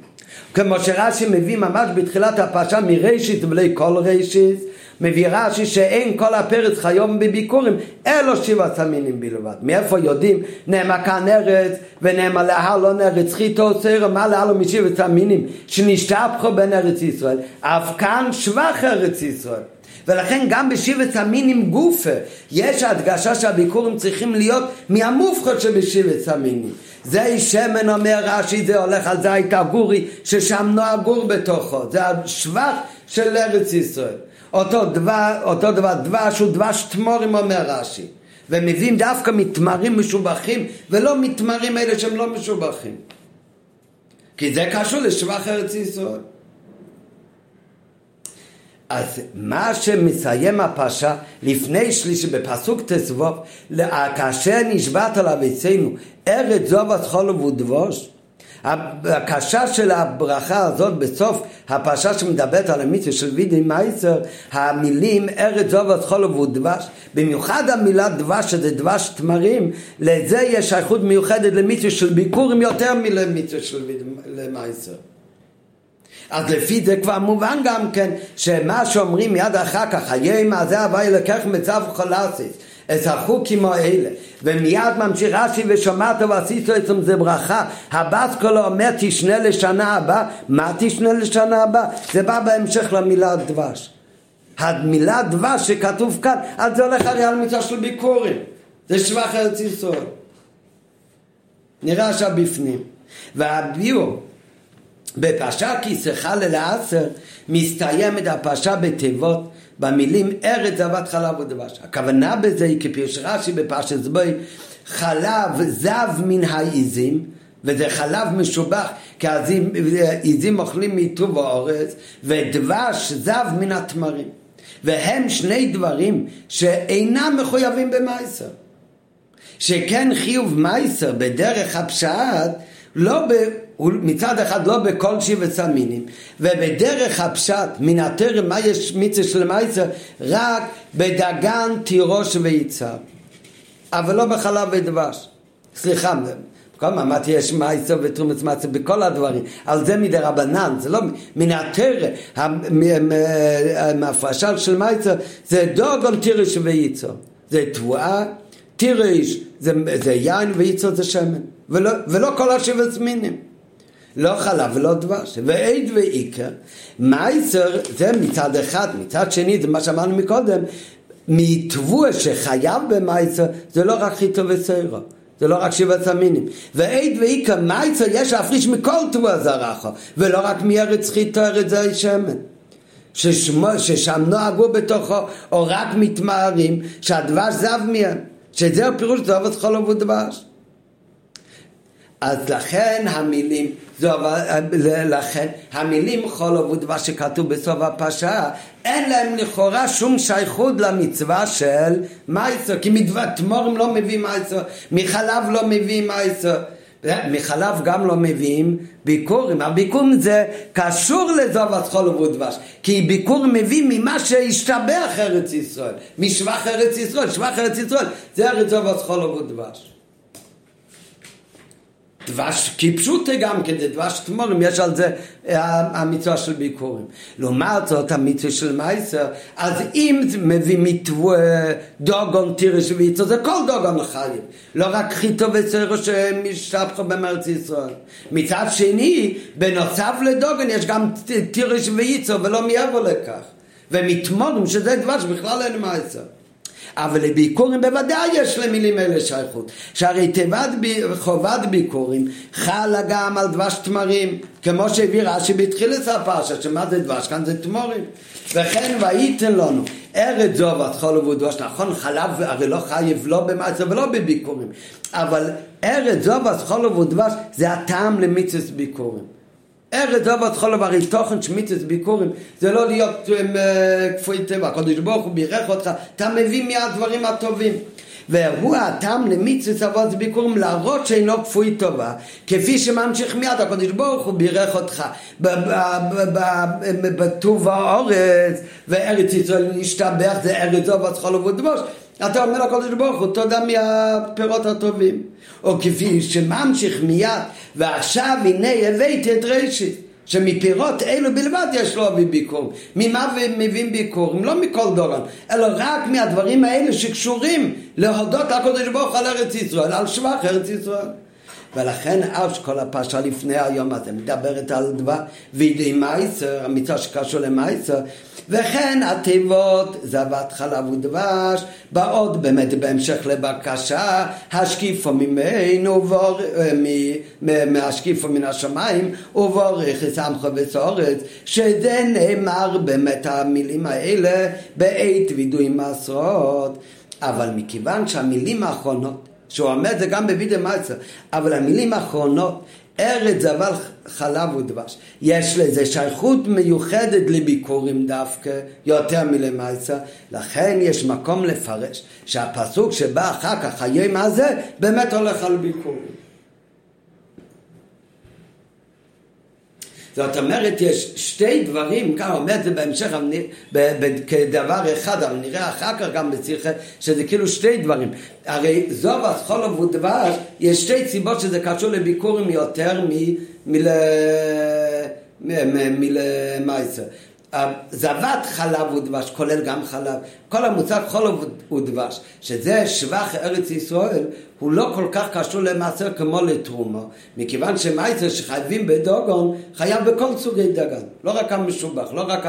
כמו שרש"י מביא ממש בתחילת הפרשה מראשית ובלי כל ראשית מביא רש"י שאין כל הפרץ חיום בביקורים אלו שבעת המינים בלבד. מאיפה יודעים? נאמר כאן ארץ ונאמר להלון ארץ חיתו סיירו מה להלון משבעת המינים שנשתפכו בין ארץ ישראל אף כאן שבח ארץ ישראל ולכן גם בשבט המינים גופה יש הדגשה שהביקורים צריכים להיות מהמופחות שבשבט המינים. זה שמן אומר רש"י זה הולך על זית הגורי ששם נועה גור בתוכו זה השבח של ארץ ישראל. אותו דבר, אותו דבר דבש הוא דבש תמורים אומר רש"י ומביאים דווקא מתמרים משובחים ולא מתמרים אלה שהם לא משובחים. כי זה קשור לשבח ארץ ישראל אז מה שמסיים הפרשה לפני שלישי בפסוק תסבוב כאשר נשבעת על אביצינו ארץ זוב חול ודבוש הקשה של הברכה הזאת בסוף הפרשה שמדברת על המצווה של וידי מייסר המילים ארץ זוב חול ודבש במיוחד המילה דבש שזה דבש תמרים לזה יש שייכות מיוחדת למצווה של ביקורים יותר מלמצווה של וידי מייסר אז לפי זה כבר מובן גם כן שמה שאומרים מיד אחר כך, חיי מה זה הווי לקח מצב חולסיס, את החוקים האלה, ומיד ממשיך רש"י ושמעת ועשית אצלם זה ברכה, הבס כולו אומר תשנה לשנה הבאה, מה תשנה לשנה הבאה? זה בא בהמשך למילה דבש. המילה דבש שכתוב כאן, אז זה הולך הרי על מיטה של ביקורים, זה שבח ארץ ישראל. נראה עכשיו בפנים. והביאו בפרשה כי שיחה ללעשר מסתיימת הפרשה בתיבות במילים ארץ זבת חלב ודבש. הכוונה בזה היא כפירוש רש"י בפרשת זבוי חלב זב מן העיזים וזה חלב משובח כי העיזים אוכלים מטוב האורץ ודבש זב מן התמרים והם שני דברים שאינם מחויבים במייסר שכן חיוב מייסר בדרך הפשט לא ב... מצד אחד לא בכל שבט סמינים ובדרך הפשט מן הטרם מה יש מצווה של מייסר רק בדגן תירוש ויצהר אבל לא בחלב ודבש. סליחה כל אמרתי יש מייסר ותרומת מצה בכל הדברים. על זה מדי רבנן זה לא מן הטרם מהפרשה של מייסר זה דוגון תירוש ויצהר זה תבואה תירוש זה, זה יין ויצהר זה שמן. ולא, ולא כל השבט מינים לא חלב ולא דבש, ועד ועיקר, מייסר זה מצד אחד, מצד שני זה מה שאמרנו מקודם, מתבוע שחייב במייסר זה לא רק חיטו וסיירו, זה לא רק שבעת המינים. ועד ועיקר מייסר יש להפריש מכל תבוע זרחו, ולא רק מארץ חיטו ארץ זי שמן. ששמו, ששם נוהגו בתוכו, או רק מתמהרים, שהדבש זב מהם, שזה הפירוש זבת חולוב ודבש. אז לכן המילים, זו, לכן המילים חול ודבש שכתוב בסוף הפרשה, אין להם לכאורה שום שייכות למצווה של מייסר, כי תמורים לא מביא מייסר, מחלב לא מביא מייסר. מחלב גם לא מביאים ביקורים, הביקורים זה קשור לזובת חול ודבש, כי ביקור מביא ממה שהשתבח ארץ ישראל, משבח ארץ ישראל, שבח ארץ ישראל זה ארץ זובת חול ודבש. דבש כפשוטה גם כן, זה דבש תמורים, יש על זה המצווה של ביקורים. לעומת זאת המצווה של מייסר, אז אם מביא מתווה דוגון תירש ויצו, זה כל דוגון חיים, לא רק חיטו וסרו שמשתפכו במרץ ישראל. מצד שני, בנוסף לדוגון יש גם תירש ויצו ולא מעבר לכך. ומתמורים שזה דבש בכלל אין מייסר. אבל לביקורים בוודאי יש למילים אלה שייכות. שהרי תיבת חובת ביקורים חלה גם על דבש תמרים, כמו שהביא רש"י בתחילת הפרשה, שמה זה דבש? כאן זה תמורים. וכן וייתן לנו ארץ זו ותחול ובדבש, נכון חלב הרי לא חייב לא במעצר ולא בביקורים, אבל ארץ זו ותחול ובדבש זה הטעם למצווה ביקורים. ארץ אבות חולב הרי תוכן שמיצס ביקורים. זה לא להיות אה, כפוי טבע, הקדוש ברוך הוא בירך אותך, אתה מביא מהדברים הטובים. והוא הטעם למיצוס אבות ביקורים להראות שאינו כפוי טובה כפי שממשיך מיד. הקדוש ברוך הוא בירך אותך. בטוב האורץ וארץ ישראל נשתבח זה ארץ אבות חולב ודבוש אתה אומר לקדוש ברוך הוא תודה מהפירות הטובים או כפי שממשיך מיד ועכשיו הנה הבאתי את ראשית שמפירות אלו בלבד יש לו אבי ביקור. ממה מביאים ביקור? לא מכל דורון, אלא רק מהדברים האלה שקשורים להודות לקודש ברוך הוא על ארץ ישראל, על שבח ארץ ישראל. ולכן אף שכל הפרשה לפני היום הזה מדברת על דבר וידי מייסר, המצווה שקשור למייסר, וכן התיבות זבת חלב ודבש באות באמת בהמשך לבקשה השקיפו ממנו מהשקיפו מן השמיים ובורך סמכו וסורץ שזה נאמר באמת המילים האלה בעת וידוי מסרות. אבל מכיוון שהמילים האחרונות שהוא אומר את זה גם בווידאו מייצר, אבל המילים האחרונות, ארץ זבל חלב ודבש, יש לזה שייכות מיוחדת לביקורים דווקא, יותר מלמייצר, לכן יש מקום לפרש שהפסוק שבא אחר כך, היום הזה, באמת הולך על ביקורים. זאת אומרת, יש שתי דברים, אומר את זה בהמשך כדבר אחד, אבל נראה אחר כך גם בצריכה, שזה כאילו שתי דברים. הרי זוב, חולוב ודבש, יש שתי סיבות שזה קשור לביקורים יותר מלמייסר. זבת חלב ודבש, כולל גם חלב, כל המוצג חולוב ודבש, שזה שבח ארץ ישראל, הוא לא כל כך קשור למעשר כמו לתרומה, מכיוון שמייצר שחייבים בדוגון, חייב בכל סוגי דגן, לא רק המשובח, לא רק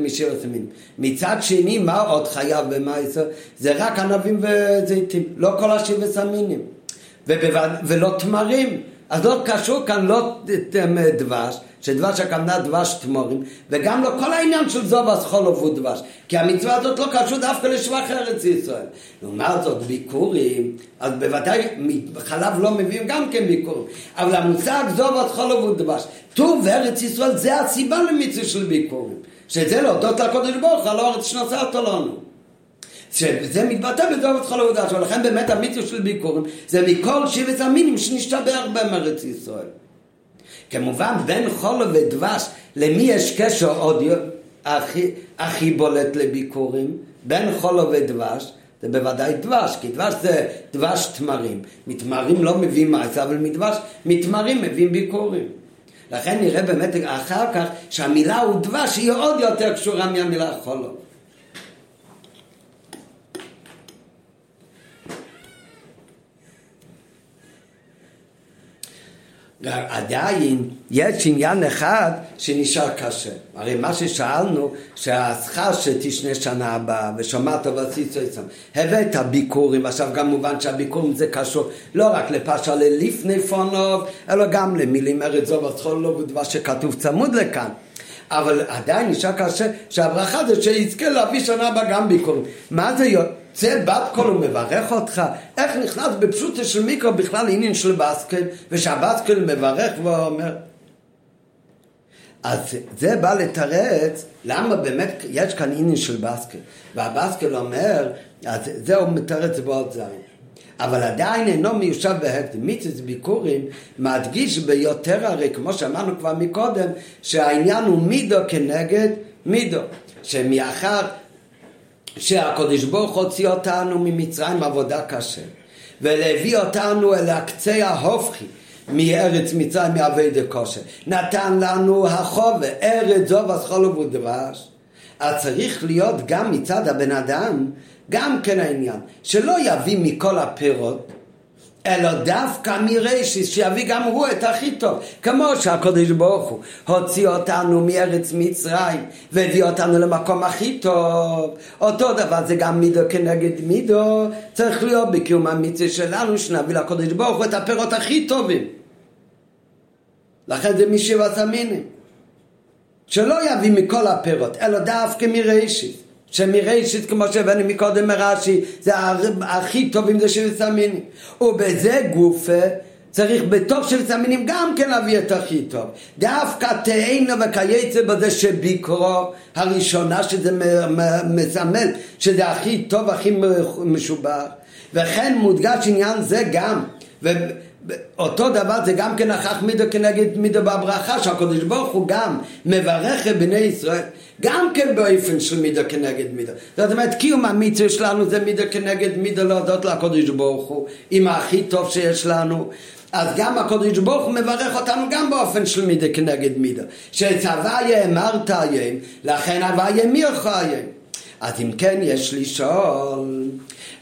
משירת המין. מצד שני, מה עוד חייב במייצר? זה רק ענבים וזיתים, לא כל השבט המינים, ולא תמרים. אז לא קשור כאן לא דבש, שדבש הכוונה דבש תמורים, וגם לא כל העניין של זובס חולוב הוא דבש, כי המצווה הזאת לא קשור דווקא לשבח ארץ ישראל. לעומת זאת ביקורים, אז בוודאי חלב לא מביאים גם כן ביקורים, אבל המושג זובס חולוב הוא דבש, טוב ארץ ישראל זה הסיבה למצווה של ביקורים, שזה להודות לקודש ברוך על הארץ שנוסעת לנו. שזה מתבטא בדובת חול עבודה שלו, ולכן באמת המיתוס של ביקורים זה מכל שבט המינים שנשתבח בהם ארץ ישראל. כמובן בין חול ודבש למי יש קשר עוד הכי, הכי בולט לביקורים? בין חול ודבש זה בוודאי דבש, כי דבש זה דבש תמרים. מתמרים לא מביאים מעשה, אבל מדבש, מתמרים מביאים ביקורים. לכן נראה באמת אחר כך שהמילה הוא דבש היא עוד יותר קשורה מהמילה חולו. עדיין יש עניין אחד שנשאר קשה. הרי מה ששאלנו, שהשכר שתשנה שנה הבאה ושמעת ועשית עצם, הבאת ביקורים, עכשיו גם מובן שהביקורים זה קשור לא רק לפרשה ללפני פונוב, אלא גם למילים ארץ זו וצחולו ודבר שכתוב צמוד לכאן. אבל עדיין נשאר קשה שהברכה זה שיזכה להביא שנה הבאה גם ביקורים. מה זה זה בת קול הוא מברך אותך, איך נכנס בפשוטה של מיקרו בכלל עניין של בסקל, ושהבסקל מברך ואומר. אז זה בא לתרץ למה באמת יש כאן עניין של בסקל, והבסקל אומר, אז זה הוא מתרץ בעוד זין. אבל עדיין אינו מיושב בהקדם. מיצוס ביקורים מדגיש ביותר הרי, כמו שאמרנו כבר מקודם, שהעניין הוא מידו כנגד מידו. שמאחר שהקדוש ברוך הוציא אותנו ממצרים עבודה קשה ולהביא אותנו אל הקצה ההופכי מארץ מצרים מאבי דקושה נתן לנו החובה ארץ זו וסחול ודבש אז צריך להיות גם מצד הבן אדם גם כן העניין שלא יביא מכל הפירות אלא דווקא מרשיס שיביא גם הוא את הכי טוב. כמו שהקדוש ברוך הוא הוציא אותנו מארץ מצרים והביא אותנו למקום הכי טוב. אותו דבר זה גם מידו כנגד מידו. צריך להיות בקיום המצווה שלנו שנביא לקדוש ברוך הוא את הפירות הכי טובים. לכן זה משבעת המינים. שלא יביא מכל הפירות אלא דווקא מרשיס שמראשית כמו שהבאנו מקודם מרש"י זה הכי טוב אם זה של סמינים. ובזה גופה צריך בתוך של סמינים גם כן להביא את הכי טוב. דווקא תהיינו וכייצא בזה שביקרו הראשונה שזה מסמל שזה הכי טוב הכי משובח וכן מודגש עניין זה גם אותו דבר זה גם כן הכך מידו כנגד מידו בברכה שהקדוש ברוך הוא גם מברך את בני ישראל גם כן באופן של מידו כנגד מידו זאת אומרת קיום המצווה שלנו זה מידו כנגד מידו להודות לקדוש ברוך הוא עם הכי טוב שיש לנו אז גם הקודש ברוך הוא מברך אותנו גם באופן של מידה כנגד מידה. שצוויה אמרת היום, לכן הוויה מירך היום. אז אם כן יש לשאול,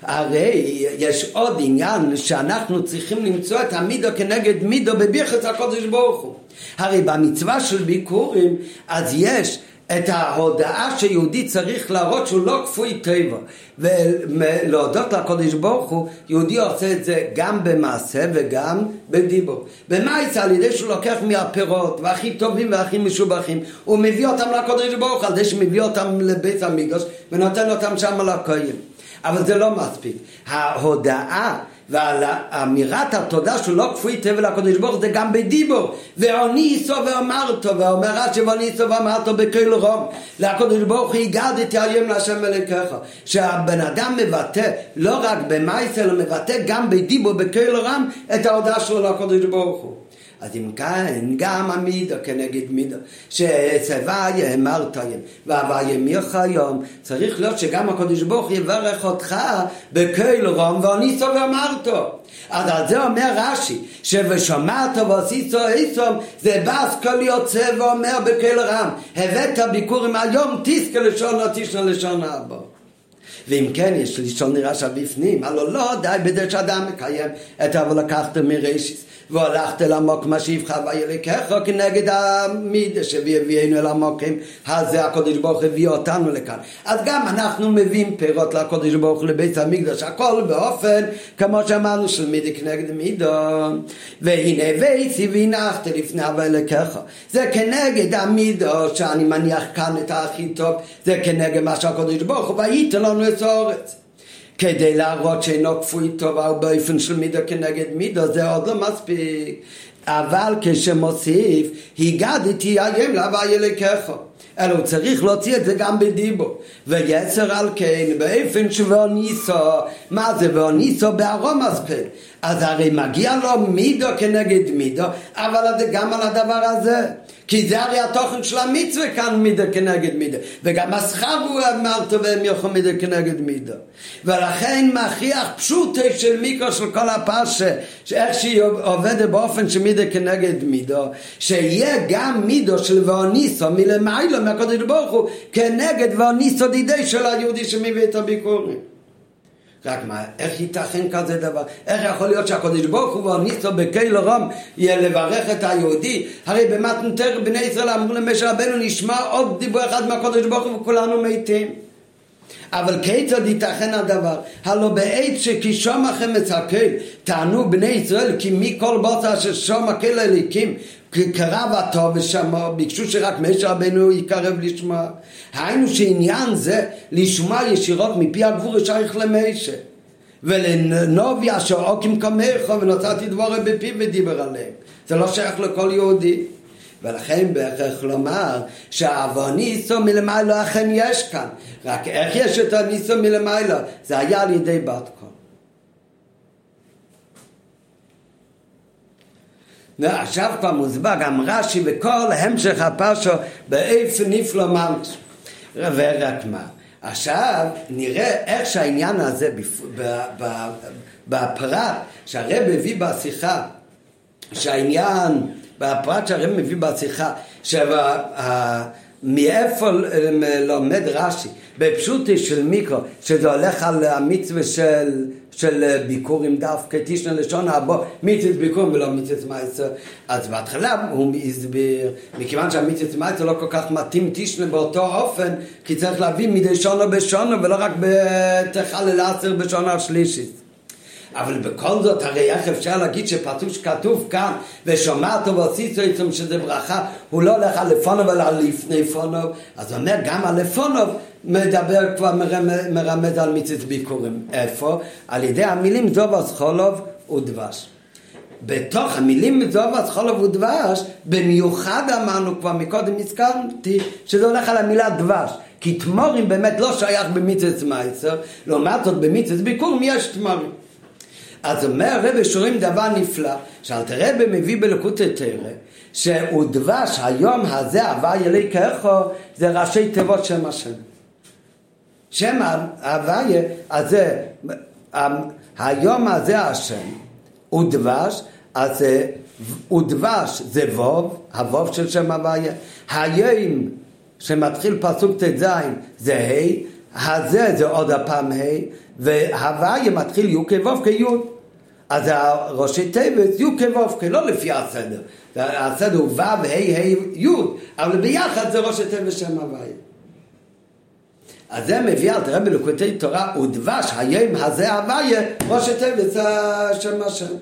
הרי יש עוד עניין שאנחנו צריכים למצוא את המידו כנגד מידו בביחס הקודש ברוך הוא. הרי במצווה של ביקורים אז יש את ההודעה שיהודי צריך להראות שהוא לא כפוי טבע. ולהודות לקודש ברוך הוא יהודי עושה את זה גם במעשה וגם בדיבור. במאיצה על ידי שהוא לוקח מהפירות והכי טובים והכי משובחים הוא מביא אותם לקודש ברוך הוא על ידי שמביא אותם לבית המקדוש ונותן אותם שם לכהן. אבל זה לא מספיק. ההודעה ועל אמירת התודה שהוא לא כפוי תבל הקדוש ברוך זה גם בדיבור. ואוניסו ואמרתו ואומר רש"י ואוניסו ואמרתו בכל רום. לקדוש ברוך הוא הגדתי היום להשם מלכך שהבן אדם מבטא לא רק במייס אלא מבטא גם בדיבור בכל רם את ההודעה שלו לקדוש ברוך הוא אז אם כן, גם המידו כנגד מידו, שצבא יאמר תוים, והווה ימיך היום, צריך להיות שגם הקדוש ברוך יברך אותך בכל רום ואניסו ואמרתו. אז על זה אומר רש"י, ש"ושמעת ועשיתו איסום" זה בס כל יוצא ואומר בכל רם, הבאת ביקורים היום תזכה לשון תשנה לשון הבא. ואם כן יש לשון נראה שבפנים, הלא לא די בזה שאדם מקיים את אבל לקחתם מראשיס והלכת אל המוקם שיבחר וילקח כנגד המידה שהביאנו אל המוקם הזה הקודש ברוך הביא אותנו לכאן. אז גם אנחנו מביאים פירות לקודש ברוך לבית המקדש הכל באופן כמו שאמרנו של מידה כנגד מידה והנה ואיצי והנחת לפני וילקח זה כנגד המידה שאני מניח כאן את הכי טוב. זה כנגד מה שהקודש ברוך הוא והייתם לנו את האורץ כדי להראות שאינו כפוי טוב אבל באופן של מידו כנגד מידו זה עוד לא מספיק. אבל כשמוסיף הגדתי היום להוויה לקחו אלא הוא צריך להוציא את זה גם בדיבו ויצר על כן באופן שבאוניסו מה זה באוניסו? בארום אספל אז הרי מגיע לו מידו כנגד מידו אבל גם על הדבר הזה. כי זה הרי התוכן של המצווה כאן מידה כנגד מידה וגם השכר הוא אמר טובה מיוחד מידה כנגד מידה ולכן מכריח פשוטה של מיקרו של כל הפרשה שאיך שהיא עובדת באופן של מידה כנגד מידה שיהיה גם מידו של ואוניסו מלמיילו מהקודש ברוך הוא כנגד ואוניסו דידי של היהודי שמביא את הביקורים רק מה, איך ייתכן כזה דבר? איך יכול להיות שהקדוש ברוך הוא והניסו בקהיל רום לברך את היהודי? הרי במתנתר בני ישראל אמרו למשה רבנו נשמע עוד דיבור אחד מהקדוש ברוך הוא וכולנו מתים. אבל כיצד ייתכן הדבר? הלא בעת שכישום החמץ הקהל טענו בני ישראל כי מכל בוצע ששום הקהל אליקים קרב הטוב ושמע, ביקשו שרק משה רבנו יקרב לשמוע. היינו שעניין זה לשמוע ישירות מפי הגבור שייך למשה. ולנובי אשר עוקים כמך ונוצרתי דבורי בפיו ודיבר עליהם. זה לא שייך לכל יהודי. ולכן בהכרח לומר שהאבוניסו מלמעלה אכן יש כאן. רק איך יש את הניסו מלמעלה? זה היה על ידי בת קול. ועכשיו כבר מוסבר גם רש"י וכל המשך הפרשו באיפה נפלא ממש. ורק מה? עכשיו נראה איך שהעניין הזה בפרט שהרב הביא בשיחה שהעניין בפרט שהרב מביא בשיחה מאיפה לומד רש"י בפשוטי של מיקרו שזה הולך על המצווה של של ביקורים דווקא תשנה לשון הבא מיצת ביקורים ולא מיצת מייצר אז בהתחלה הוא הסביר מכיוון שהמיצת מייצר לא כל כך מתאים תשנה באותו אופן כי צריך להביא מדי שונו בשונו ולא רק בתחלל עשר בשונו השלישית. אבל בכל זאת הרי איך אפשר להגיד שפתוש כתוב כאן ושומעת ועשית עצם שזה ברכה הוא לא הולך על לפונוב אלא על לפני פונוב. אז הוא אומר גם על לפונוב מדבר כבר מרמז על מיצית ביקורים. איפה? על ידי המילים זובס חולוב ודבש בתוך המילים זובס חולוב ודבש במיוחד אמרנו כבר מקודם הזכרתי שזה הולך על המילה דבש כי תמורים באמת לא שייך במיצת מייצר לעומת זאת במיצת ביקורים יש תמורים. אז אומר רבי שורים דבר נפלא, שאלת רבי מביא בלקוט תרא, שהוא דבש היום הזה הווה ילי ככו, זה ראשי תיבות שם השם. שם ההוויה הזה, היום הזה השם, הוא דבש, אז ודבש זה ווב, הווב של שם הוויה, היום שמתחיל פסוק ט"ז זה ה', הזה זה עוד הפעם ה', והוויה מתחיל י' כו' כי'. אז הראשי תיבס י' כו' לא לפי הסדר. הסדר הוא ו', ה', ה', י', אבל ביחד זה ראשי תיבס שם הוויה. אז זה מביא על תראה בלקוטי תורה ודבש היום הזה הוויה ראשי תיבס שם השם.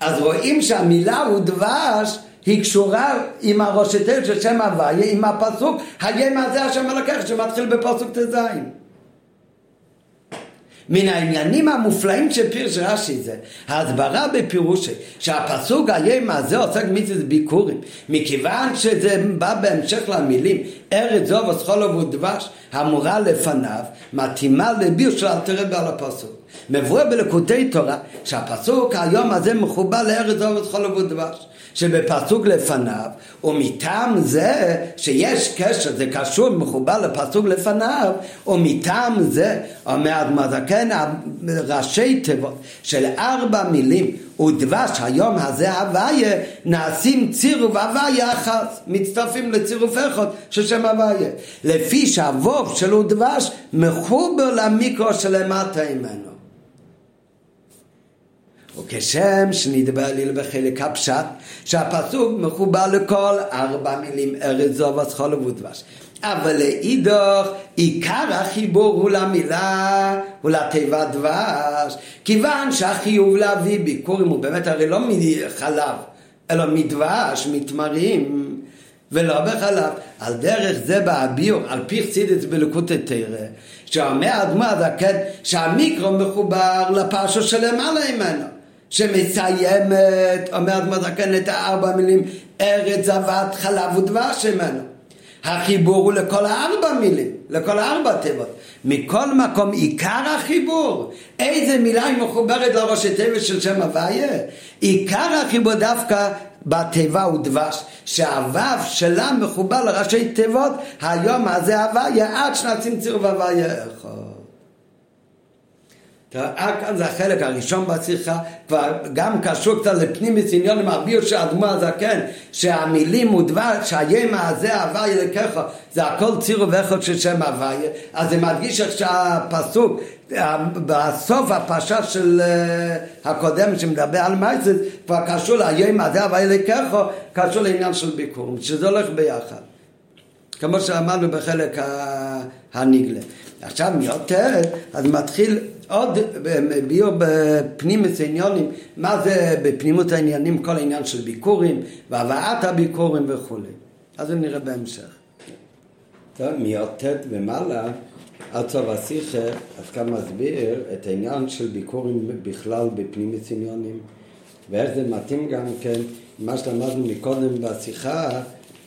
אז רואים שהמילה הוא דבש היא קשורה עם תיבס של שם הוויה עם הפסוק היום הזה השם הלקח שמתחיל בפסוק ט"ז. מן העניינים המופלאים של פירש רש"י זה ההסברה בפירוש שהפסוק היום הזה עוסק מיצוס ביקורים מכיוון שזה בא בהמשך למילים ארץ זו וסחולו ודבש המורה לפניו מתאימה לביר של אלתרד על הפסוק מבואר בלקוטי תורה שהפסוק היום הזה מחובר לארץ זו וסחולו ודבש שבפסוק לפניו, ומטעם זה שיש קשר, זה קשור, מחובר לפסוק לפניו, ומטעם זה, אומר אדמה זקן, ראשי תיבות של ארבע מילים, ודבש היום הזה הוויה, נעשים צירוף הוויה אחת, מצטרפים לצירוף אחד של שם הוויה. לפי שהווב של ודבש מחובר למיקרו שלמטה ממנו. וכשם שנדבר לי בחלק הפשט, שהפסוק מחובר לכל ארבע מילים ארץ זו וסחול ודבש. אבל לאידוך עיקר החיבור הוא למילה, הוא לתיבת דבש, כיוון שהחיוב להביא ביקורים הוא באמת הרי לא מחלב, אלא מדבש, מתמרים. ולא בחלב. על דרך זה באביר, על פי חסידס בלקוטי תרא, שאומר אדמה הזקן שהמיקרו מחובר לפרשו שלמעלה ממנו. שמסיימת, אומרת מזקן את הארבע מילים, ארץ זבת חלב ודבש ממנו. החיבור הוא לכל הארבע מילים, לכל הארבע תיבות. מכל מקום עיקר החיבור, איזה מילה היא מחוברת לראש התיבה של שם הוויה? עיקר החיבור דווקא בתיבה הוא דבש, שהוו שלה מחובר לראשי תיבות, היום הזה הוויה עד שנעשים צירוף הוויה אחד. כאן זה החלק הראשון בשיחה, כבר גם קשור קצת לפנימיס עניון עם של האדמו הזקן, שהמילים ודבר, שהימה הזה הוויה לקחה, זה הכל צירו ואיכות של שם הוויה, אז זה מדגיש איך שהפסוק, בסוף הפרשה של uh, הקודם שמדבר על מייסס, כבר קשור לימה הזה הוויה לקחה, קשור לעניין של ביקור, שזה הולך ביחד. כמו שאמרנו בחלק הנגלה. עכשיו מיותר, אז מתחיל עוד ביור בפנימות העניונים, מה זה בפנימות העניינים, כל העניין של ביקורים, והבאת הביקורים וכולי. אז זה נראה בהמשך. טוב, מי"ט ומעלה, עד סוף השיחה, אז כאן מסביר את העניין של ביקורים בכלל בפנימות עניונים, ואיך זה מתאים גם כן, מה שלמדנו מקודם בשיחה,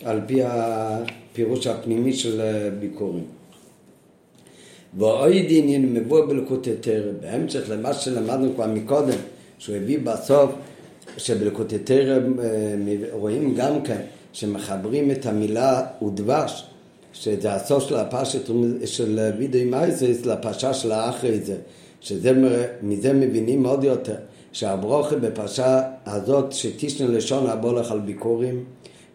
על פי הפירוש הפנימי של ביקורים. ועוד עניין מבוא בלקוטי תרא, בהמשך למה שלמדנו כבר מקודם, שהוא הביא בסוף, שבלקוטי תרא אה, רואים גם כן, שמחברים את המילה ודבש, שזה הסוף של הפרשת של וידאי מייסס לפרשה של האחרי זה, שזה, מזה מבינים עוד יותר, שהברוכה בפרשה הזאת שתשנה לשון הבוא לך על ביקורים,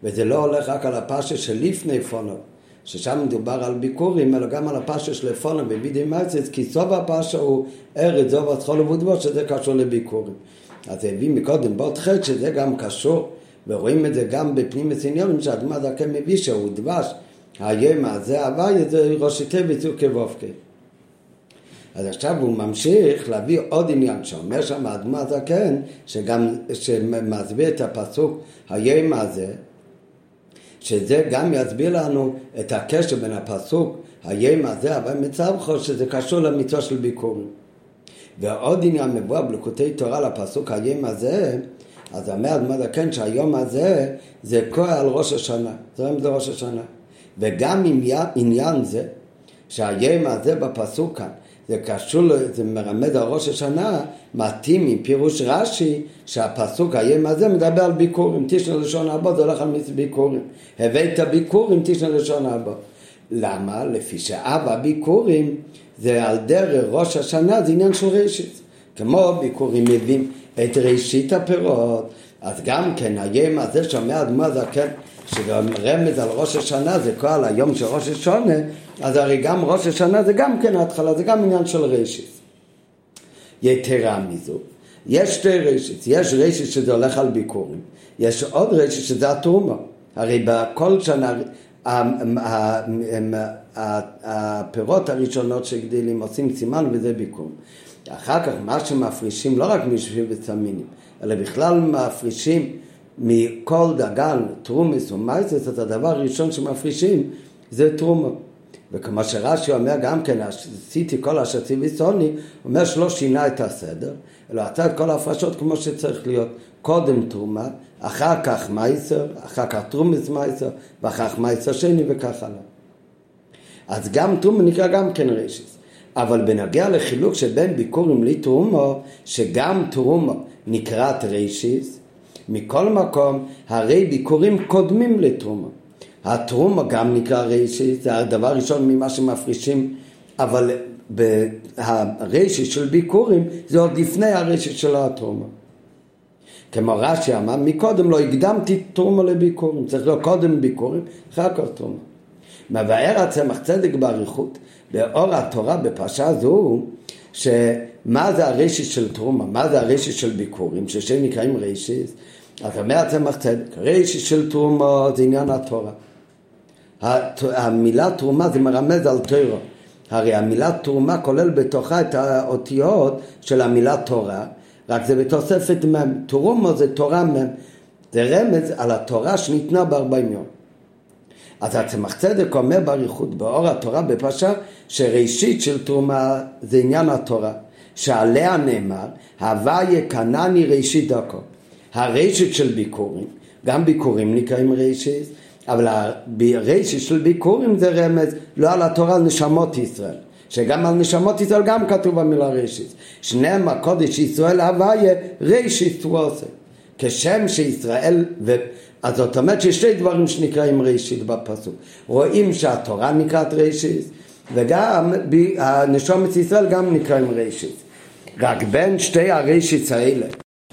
וזה לא הולך רק על הפרשה שלפני פונו, ששם מדובר על ביקורים, אלא גם על הפרשה של לפונה בבידי מייסס, כי סוף הפרשה הוא ארץ זוב הצחול ובודבו, שזה קשור לביקורים. אז הביא מקודם בעוד חטא שזה גם קשור, ורואים את זה גם בפנים מסניונים, שהגמר דרכם מביא שהוא דבש, היום הזה הוויה זה ראשי תיבס וכבובקי. אז עכשיו הוא ממשיך להביא עוד עניין שאומר שם האדמה הזקן, שגם, שמסביר את הפסוק היום הזה, שזה גם יסביר לנו את הקשר בין הפסוק היום הזה, אבל מצבחו שזה קשור למצווה של ביקורים. ועוד עניין מבוא בלקוטי תורה לפסוק היום הזה, אז אומר אדמת הכן שהיום הזה זה כוח על ראש השנה, זה היום זה ראש השנה. וגם עניין זה, שהיום הזה בפסוק כאן, זה קשור, זה מרמד על ראש השנה, מתאים עם פירוש רש"י, שהפסוק היום הזה מדבר על ביקורים, תשנה לשון הבא, זה הולך על ביקורים. הבאת ביקורים, תשנה לשון הבא. למה? לפי שאב הביקורים זה על דרך ראש השנה, זה עניין של רשת. כמו ביקורים מביאים את ראשית הפירות, אז גם כן היום הזה שאומר אדמו הזקן, שגם רמז על ראש השנה זה כל היום של ראש השונה, אז הרי גם ראש השנה זה גם כן התחלה, זה גם עניין של רשת. יתרה מזו, יש שתי רשת, יש רשת שזה הולך על ביקורים, יש עוד רשת שזה התרומה. הרי בכל שנה הפירות הראשונות שגדלים עושים סימן וזה ביקור. אחר כך מה שמפרישים לא רק משפים וצמינים, אלא בכלל מפרישים מכל דגן, תרומס ומייסס, את הדבר הראשון שמפרישים זה תרומה. וכמו שרש"י אומר גם כן, עשיתי כל אשר ציווי סוני, אומר שלא שינה את הסדר, אלא עשה את כל ההפרשות כמו שצריך להיות. קודם תרומה, אחר כך מייסר, אחר כך תרומס מייסר, ואחר כך מייסר שני וכך הלאה. אז גם תרומה נקרא גם כן רשס. אבל בנוגע לחילוק שבין ביקורים לתרומו, שגם תרומו נקראת רשס, מכל מקום, הרי ביקורים קודמים לתרומה. התרומה גם נקרא רשס, זה הדבר הראשון ממה שמפרישים, אבל הרשת של ביקורים זה עוד לפני הרשת של התרומה. כמו רש"י אמר, מקודם לא הקדמתי תרומה לביקורים, צריך להיות קודם ביקורים, אחר כך תרומה. מבאר הצמח צדק באריכות, באור התורה בפרשה זו, שמה זה הרשת של תרומה, מה זה הרשת של ביקורים, ששם נקראים רשת, אז אומר הצמח צדק, רשת של תרומה זה עניין התורה. המילה תרומה זה מרמז על תורה. הרי המילה תרומה כולל בתוכה את האותיות של המילה תורה, רק זה בתוספת מ', תרומו זה תורה מ', זה רמז על התורה שניתנה בארבעים יום. אז הצמח צדק אומר באריכות, באור התורה בפרשה, שראשית של תרומה זה עניין התורה, שעליה נאמר, הווה יקנני ראשית דקו. הרשת של ביקורים, גם ביקורים נקראים רשת, אבל הרשת של ביקורים זה רמז לא על התורה, על נשמות ישראל. שגם על נשמות ישראל גם כתוב במילה רשת. שניהם הקודש ישראל הוויה רשת ועושה. כשם שישראל, ו... אז זאת אומרת שיש שתי דברים שנקראים ראשית בפסוק. רואים שהתורה נקראת ראשית, וגם הנשומת ישראל גם נקראים ראשית. רק בין שתי הראשית האלה,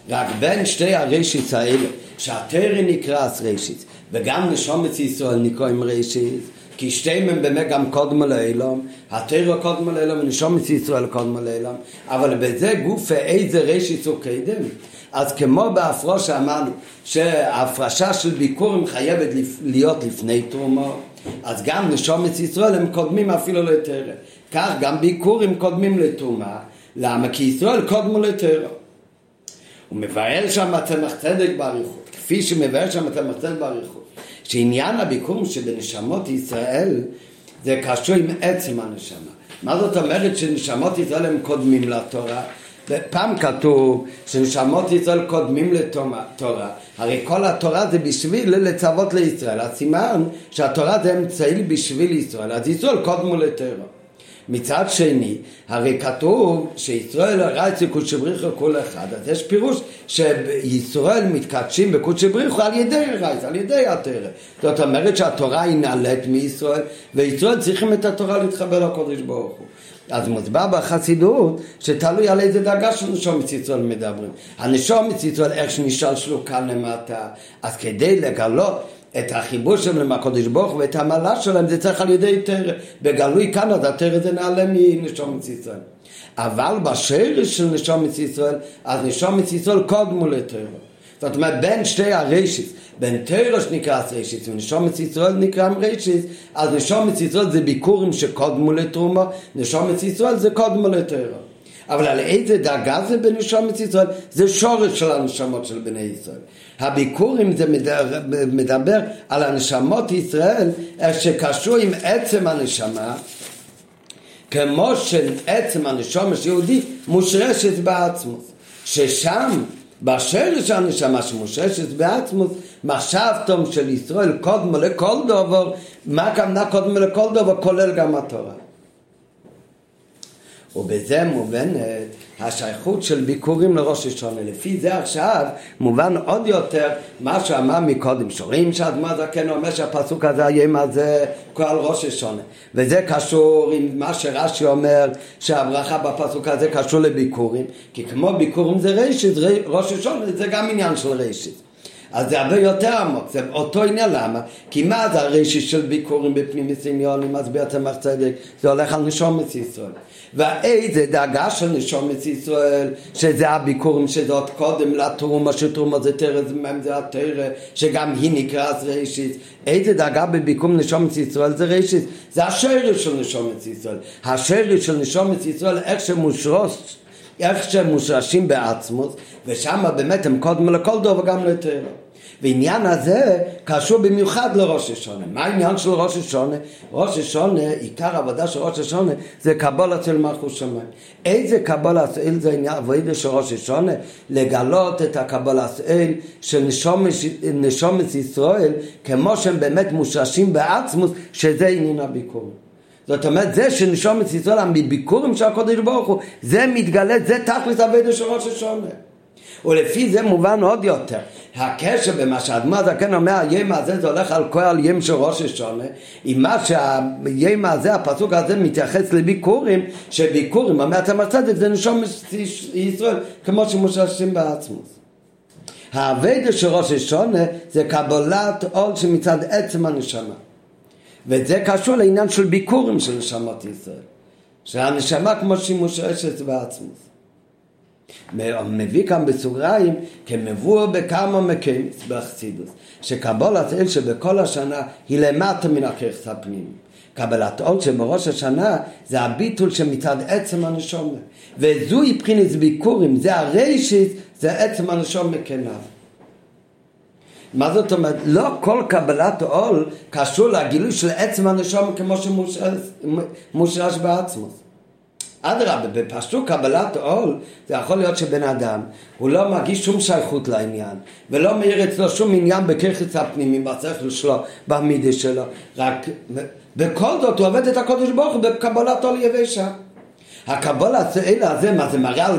רק בין שתי הראשית האלה, שהתרא נקרא ראשית, וגם נשומת ישראל נקראים ראשית, כי שתיהם הם באמת גם קודמו לאילום, התרא קודמו לאילום ונשומת ישראל קודמו לאילום, אבל בזה גוף איזה רשת הוא קדם. אז כמו בהפרושה אמרנו שההפרשה של ביקורים חייבת להיות לפני תרומו, אז גם נשומת ישראל הם קודמים אפילו לתרא. כך גם ביקורים קודמים לתרומה, למה? כי ישראל קודמו לתרא. הוא מבאר שם צמח צדק באריכות, כפי שמבאר שם צמח צדק באריכות. שעניין הביקום שבנשמות ישראל זה קשור עם עצם הנשמה. מה זאת אומרת שנשמות ישראל הם קודמים לתורה? פעם כתוב שנשמות ישראל קודמים לתורה, הרי כל התורה זה בשביל לצוות לישראל, הסימן שהתורה זה אמצעי בשביל ישראל, אז ישראל קודמו לתורה. מצד שני, הרי כתוב שישראל רצי קודשי בריחו כל אחד, אז יש פירוש שישראל מתקדשים בקודשי בריחו על ידי רייס, על ידי התרא. זאת אומרת שהתורה היא נעלית מישראל, וישראל צריכים את התורה להתחבר לקודש ברוך הוא. אז מוסבר בחסידות שתלוי על איזה דרגה של נשומת ישראל מדברים. הנשומת ישראל איך שנשאל שלו כאן למטה, אז כדי לגלות את החיבור שלהם עם הקודש ברוך ואת המעלה שלהם זה צריך על ידי תרא. בגלוי כאן אז התרא זה נעלה מנשומת ישראל. אבל בשרש של נשומת ישראל, אז נשומת ישראל קודמו לתרא. זאת אומרת בין שתי הרשת, בין תרא שנקרא רשת ונשומת ישראל נקרא רשת, אז נשומת ישראל זה ביקורים שקודמו לתרומה, נשומת ישראל זה קודמו לתרא. אבל על איזה דרגה זה בנשומת ישראל? זה שורש של הנשמות של בני ישראל. הביקורים זה מדבר, מדבר על הנשמות ישראל, איך שקשור עם עצם הנשמה, כמו שעצם של יהודי מושרשת בעצמוס, ששם בשרש הנשמה שמושרשת בעצמוס, מחשבתום של ישראל קודמו לכל דובר, מה הכוונה קודמו לכל דובר? כולל גם התורה. ובזה מובנת השייכות של ביקורים לראש השונה. לפי זה עכשיו מובן עוד יותר מה שאמר מקודם. שומעים שהאדמה זקן אומר שהפסוק הזה היום הזה על ראש השונה. וזה קשור עם מה שרש"י אומר שהברכה בפסוק הזה קשור לביקורים. כי כמו ביקורים זה רישיס, ראש השונה זה גם עניין של רישיס. אז זה הרבה יותר עמוק, זה אותו עניין, למה? כי מה זה הרישי של ביקורים בפנים עניונים, אז בעצם צדק, זה הולך על נשומת ישראל. ואיזה דאגה של נשומת ישראל, שזה הביקורים שזה עוד קודם לתרומה, שתרומה זה תרא, זה התרא, שגם היא נקראת רישיס. איזה דאגה בביקום נשומת ישראל זה רישיס, זה השרש של נשומת ישראל. השרש של נשומת ישראל, איך שמושרוש איך שהם מושרשים בעצמוס, ושם באמת הם קודם לכל דור וגם לתרא. ועניין הזה קשור במיוחד לראש השונה. מה העניין של ראש השונה? ראש השונה, עיקר העבודה של ראש השונה זה קבול אצל מלכות שמיים. איזה קבול אצל זה עניין עבודה של ראש השונה? לגלות את הקבול אצל של נשומת ישראל כמו שהם באמת מושרשים בעצמוס, שזה עניין הביקורת. זאת אומרת, זה שנשומת ישראל, מביקורים של הקודש ברוך הוא, זה מתגלה, זה תכלס אבדה של ראש השונה. ולפי זה מובן עוד יותר. הקשר במה שהאדמו"ר הזקן אומר, היום הזה זה הולך על כל ים של ראש השונה, עם מה שהיים הזה, הפסוק הזה מתייחס לביקורים, שביקורים, הצמר צדק, זה נשום ישראל, כמו שמוששים בעצמוס. האבדה של ראש השונה זה קבלת עול שמצד עצם הנשמה. וזה קשור לעניין של ביקורים של נשמות ישראל. שהנשמה כמו שהיא מושרשת בעצמוס. מביא כאן בסוגריים כמבואר בכמה מקרים בחסידוס, שקבלת אל שבכל השנה היא למטה מן הכרס הפנימי. קבלת עול שבראש השנה זה הביטול שמצד עצם הנשום וזוהי מבחינת ביקורים, זה הרישיס, זה עצם הנשום כנב. מה זאת אומרת? לא כל קבלת עול קשור לגילוי של עצם הנשום כמו שמושרש בעצמו. אדרבה, בפשוט קבלת עול זה יכול להיות שבן אדם הוא לא מרגיש שום שייכות לעניין ולא מאיר אצלו שום עניין בככס הפנימי, בשכל שלו, במידה שלו רק בכל זאת הוא עובד את הקודש ברוך הוא בקבלת עול יבשה הקבלת הזה, מה זה מראה על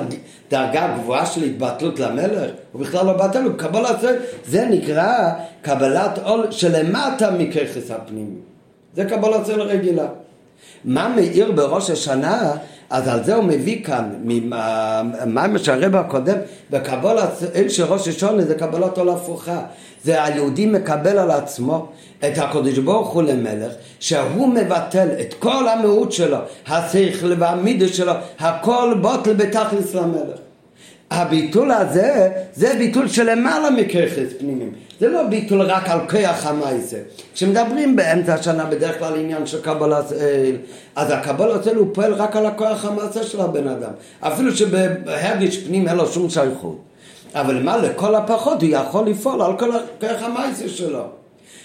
דרגה גבוהה של התבטלות למלך, הוא בכלל לא בטל, הוא קבלת זה, זה נקרא קבלת עול שלמטה מככס הפנימי. זה קבלת זה רגילה. מה מאיר בראש השנה, אז על זה הוא מביא כאן, מה משרב הקודם, בקבלת עול של ראש השונה זה קבלת עול הפוכה. זה היהודי מקבל על עצמו את הקדוש ברוך הוא למלך, שהוא מבטל את כל המהות שלו, השכל והמידה שלו, הכל בוטל בתכלס למלך. הביטול הזה, זה ביטול של למעלה מככס פנימיים. זה לא ביטול רק על כוח המייסה. כשמדברים באמצע השנה בדרך כלל עניין של קבלת אל, אז הקבלת אל הוא פועל רק על הכוח המעשה של הבן אדם. אפילו שבהרגש פנים אין לו שום שייכות. אבל מה לכל הפחות הוא יכול לפעול על כל הכוח המייסה שלו.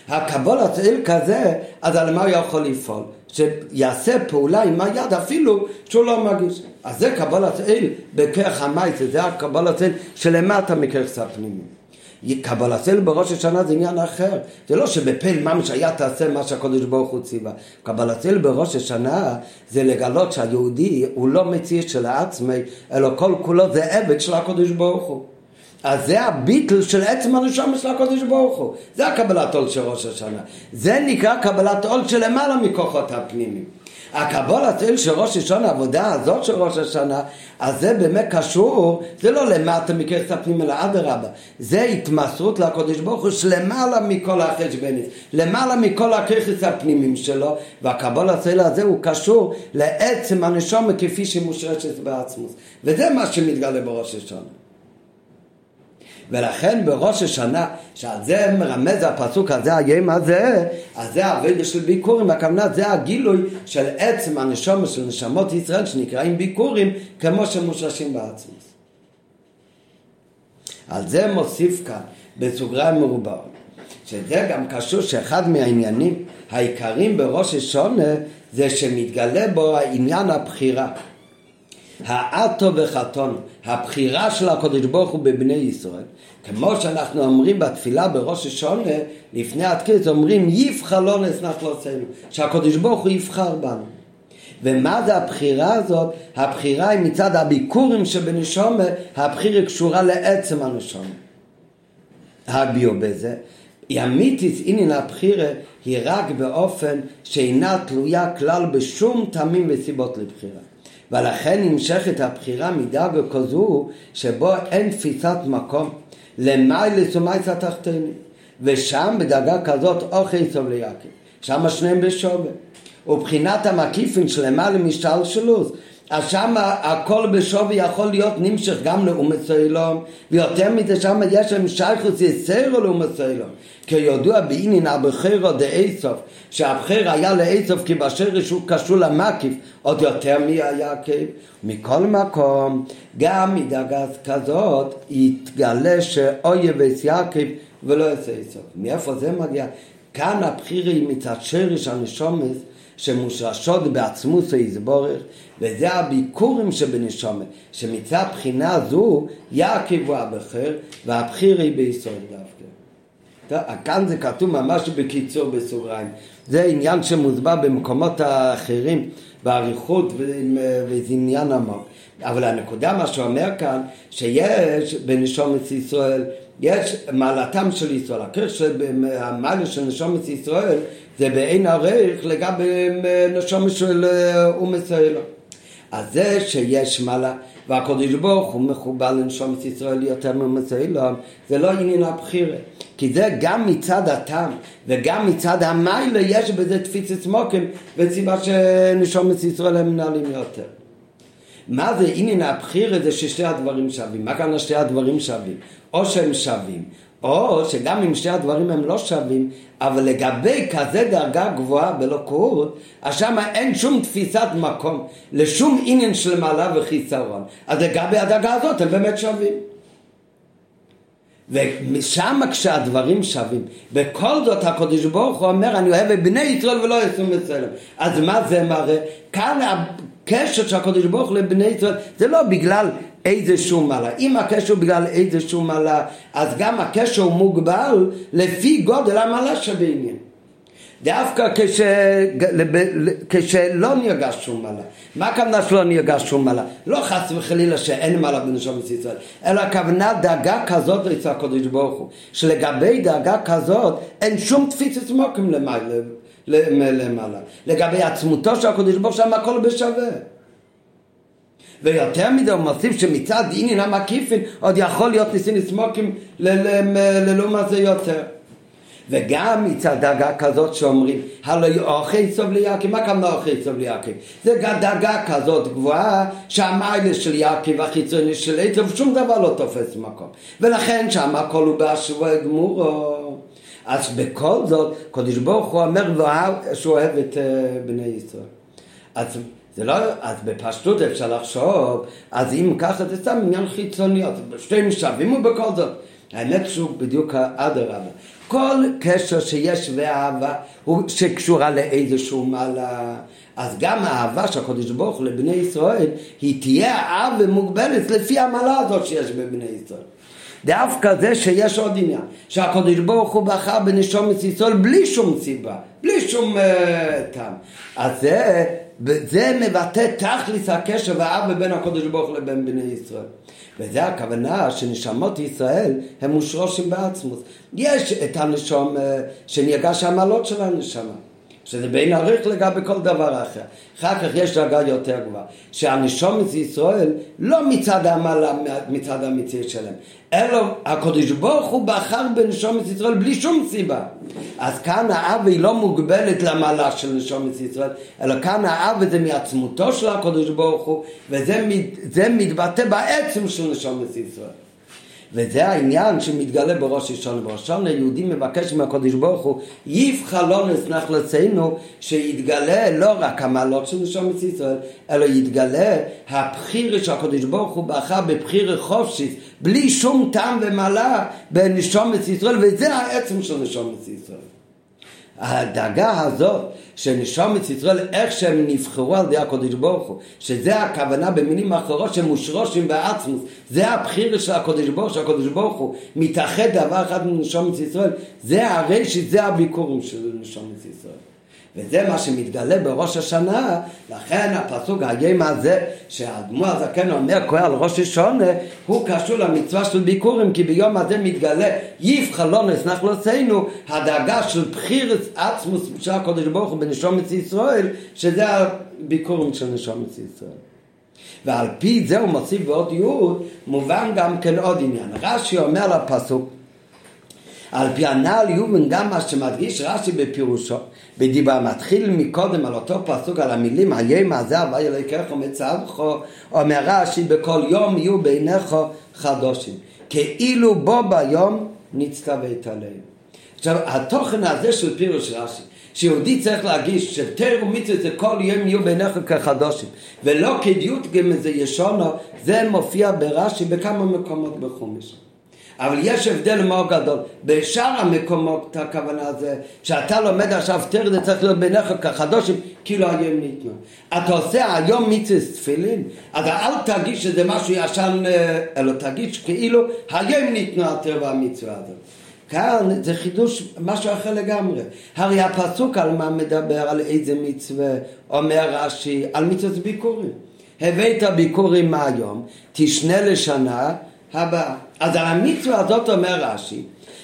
הקבלת אל כזה, אז על מה הוא יכול לפעול? שיעשה פעולה עם היד אפילו שהוא לא מרגיש. אז זה קבלת אל בכרך המייסה, זה הקבלת אל שלמטה מכרך הפנימי. קבלת אל בראש השנה זה עניין אחר. זה לא שבפה ממש היה תעשה מה שהקדוש ברוך הוא ציווה. קבלת אל בראש השנה זה לגלות שהיהודי הוא לא מציע של העצמי, אלא כל כולו זה עבד של הקדוש ברוך הוא. אז זה הביטל של עצם הנשמה של הקודש ברוך הוא. זה הקבלת עול של ראש השנה. זה נקרא קבלת עול של למעלה מכוחות הפנימיים. הקבלת עול של ראש השנה, העבודה הזאת של ראש השנה, אז זה באמת קשור, זה לא למטה מככס הפנים אלא אדרבה. זה התמסרות לקודש ברוך הוא שלמעלה מכל החשבנית, למעלה מכל הככס הפנימיים שלו, והקבלת עול הזה הוא קשור לעצם הנשמה כפי שמושרשת בעצמוס. וזה מה שמתגלה בראש השנה. ולכן בראש השנה, שעל זה מרמז הפסוק הזה, היום הזה, אז זה הווידה של ביקורים, הכוונה זה הגילוי של עצם הנשומה של נשמות ישראל שנקראים ביקורים, כמו שמושרשים בעצמם. על זה מוסיף כאן בסוגריים מרובעות, שזה גם קשור שאחד מהעניינים העיקריים בראש השונה זה שמתגלה בו העניין הבחירה. האטו וחתון, הבחירה של הקדוש ברוך הוא בבני ישראל, כמו שאנחנו אומרים בתפילה בראש השונה, לפני התקיס אומרים יבחר לא נסנח לא עשינו, שהקדוש ברוך הוא יבחר בנו. ומה זה הבחירה הזאת? הבחירה היא מצד הביקורים שבנשומה, הבחירה קשורה לעצם הנשומה. הביו בזה. ימיתיס אינין הבחירה היא רק באופן שאינה תלויה כלל בשום טעמים וסיבות לבחירה. ולכן נמשכת הבחירה מדרגה כזו שבו אין תפיסת מקום. למיילס ומייס התחתונים ושם בדרגה כזאת אוכי סוב ליעקב. שם שניהם בשובה ובחינת המקיפין שלמעלה משתלשלוס אז שם הכל בשווי יכול להיות נמשך גם לאומץ אילום ויותר מזה שם יש להם שייכוס יסרו לאומץ אילום כידוע בעינין הבחירו דאיסוף שהבחיר היה לאיסוף כי בשרש הוא קשור למקיף עוד יותר מהיעקב מכל מקום גם מדרגה כזאת יתגלה שאויב את יעקב ולא יעשה איסוף. מאיפה זה מגיע? כאן הבחיר היא מצד שרש הנשומס שמושרשות בעצמוס היזבורך וזה הביקורים שבנשומת שמצד בחינה זו יעקב הוא הבחיר והבחיר היא בישראל דווקא. כאן זה כתוב ממש בקיצור בסוגריים. זה עניין שמוסבר במקומות האחרים באריכות וזה עניין עמוק. אבל הנקודה מה שאומר כאן שיש בנשומת ישראל יש מעלתם של ישראל, הקשר המעלה של נשומת ישראל זה בעין ערך לגבי נשומת של אומץ האלו. אז זה שיש מעלה והקדוש ברוך הוא מחובר לנשומת ישראל יותר מאומץ האלו זה לא עניין הבחירה כי זה גם מצד הטעם וגם מצד המיילה יש בזה תפיסת מוקים וסיבה שנשומת ישראל הם מנהלים יותר. מה זה עניין הבחירה זה ששתי הדברים שווים. מה כאן שתי הדברים שווים? או שהם שווים, או שגם אם שתי הדברים הם לא שווים, אבל לגבי כזה דרגה גבוהה בלוקות, אז שם אין שום תפיסת מקום לשום עניין של מעלה וחיסרון. אז לגבי הדרגה הזאת הם באמת שווים. ושם כשהדברים שווים, בכל זאת הקדוש ברוך הוא אומר אני אוהב את בני ישראל ולא ישום בצלם אז מה זה מראה? כאן הקשר של הקדוש ברוך הוא לבני ישראל זה לא בגלל איזשהו מעלה. אם הקשר בגלל איזשהו מעלה, אז גם הקשר מוגבל לפי גודל המעלה שבעניין. דווקא כש... כשלא נרגש שום מעלה. מה הכוונה שלא נרגש שום מעלה? לא חס וחלילה שאין מעלה בנשומת ישראל, אלא הכוונה דאגה כזאת אצל הקדוש ברוך הוא, שלגבי דאגה כזאת אין שום תפיסת מוקים למעלה. לגבי עצמותו של הקדוש ברוך הוא שם הכל בשווה. ויותר מזה הוא מוסיף שמצד עניין המקיפין עוד יכול להיות ניסים לסמוקים ללעומת זה יותר. וגם מצד דאגה כזאת שאומרים, הלא אוכי סוב ליעקב, מה כמה אוכי סוב ליעקב? זה דאגה כזאת גבוהה שהמיילה של יעקב החיצוני של עצב שום דבר לא תופס מקום. ולכן שם הכל הוא בהשוואה גמורו. אז בכל זאת, קדוש ברוך הוא אומר שהוא אוהב את בני ישראל. אז זה לא, אז בפשטות אפשר לחשוב, אז אם ככה זה סתם עניין חיצוני, אז שתי שווים ובכל זאת. האמת שהוא בדיוק אדרבה. כל קשר שיש ואהבה הוא שקשורה לאיזשהו מעלה. אז גם האהבה של הקדוש ברוך לבני ישראל היא תהיה אהבה מוגבלת לפי המעלה הזאת שיש בבני ישראל. דווקא זה שיש עוד עניין, שהקדוש ברוך הוא בחר בנשומת ישראל בלי שום סיבה, בלי שום uh, טעם. אז זה וזה מבטא תכלס הקשר והאב בין הקודש ברוך לבין בני ישראל. וזה הכוונה שנשמות ישראל הם מושרושים בעצמוס. יש את הנשום אה, שנרגש המעלות של הנשמה. שזה בין עריך לגבי כל דבר אחר. אחר כך יש דרגה יותר גבוהה, שהנשומת ישראל לא מצד המעלה, מצד המציאות שלהם, אלא הקדוש ברוך הוא בחר בנשומת ישראל בלי שום סיבה. אז כאן האב היא לא מוגבלת למעלה של נשומת ישראל, אלא כאן האב זה מעצמותו של הקדוש ברוך הוא, וזה מתבטא בעצם של נשומת ישראל. וזה העניין שמתגלה בראש השונה. בראש השונה יהודי מבקש מהקדוש ברוך הוא, יבחר לא נסנח לצאנו, שיתגלה לא רק המעלות של נשומת ישראל, אלא יתגלה הבחיר שהקדוש ברוך הוא בחר בבחיר חופשית, בלי שום טעם ומעלה בנשומת ישראל, וזה העצם של נשומת ישראל. הדאגה הזאת שנשומת ישראל, איך שהם נבחרו על ידי הקודש ברוך הוא, שזה הכוונה במילים אחרות שהם מושרושים בעצמוס, זה הבחיר של הקודש ברוך הוא, שהקודש ברוך הוא מתאחד דבר אחד מנשומת ישראל, זה הרשת, זה הביקורים של נשומת ישראל. וזה מה שמתגלה בראש השנה, לכן הפסוק היום הזה שהאדמו"ר הזקן אומר קורא על ראש השונה הוא קשור למצווה של ביקורים כי ביום הזה מתגלה יבחר לא נסנח לוצינו הדאגה של בחיר עצמוס של הקודש ברוך הוא בנשומת ישראל שזה הביקורים של נשומת ישראל. ועל פי זה הוא מוסיף בעוד י' מובן גם כן עוד עניין. רש"י אומר לפסוק על פי הנ"ל יובן גם מה שמדגיש רש"י בפירושו בדיבר מתחיל מקודם על אותו פסוק על המילים היום הזה הווי אלוהיכך ומצווך אומר רש"י בכל יום יהיו בעיניך חדושים כאילו בו ביום נצטוות עליהם. עכשיו התוכן הזה של פירוש רש"י שיהודי צריך להגיש שתר ומצווה זה כל יום יהיו בעיניך כחדושים ולא כדיוט גם איזה ישונו זה מופיע ברש"י בכמה מקומות בחומש אבל יש הבדל מאוד גדול. בשאר המקומות הכוונה זה שאתה לומד עכשיו תר זה צריך להיות בעיניך כחדושים כאילו היום ניתנו. אתה עושה היום מצווה תפילין, אז אל תגיש שזה משהו ישן, אה, אלא תגיש כאילו היום ניתנו התר והמצווה הזאת. כאן זה חידוש משהו אחר לגמרי. הרי הפסוק על מה מדבר, על איזה מצווה, אומר רש"י, על מצוות ביקורים. הבאת ביקורים מהיום, תשנה לשנה הבאה. אז על המצווה הזאת אומר רש"י,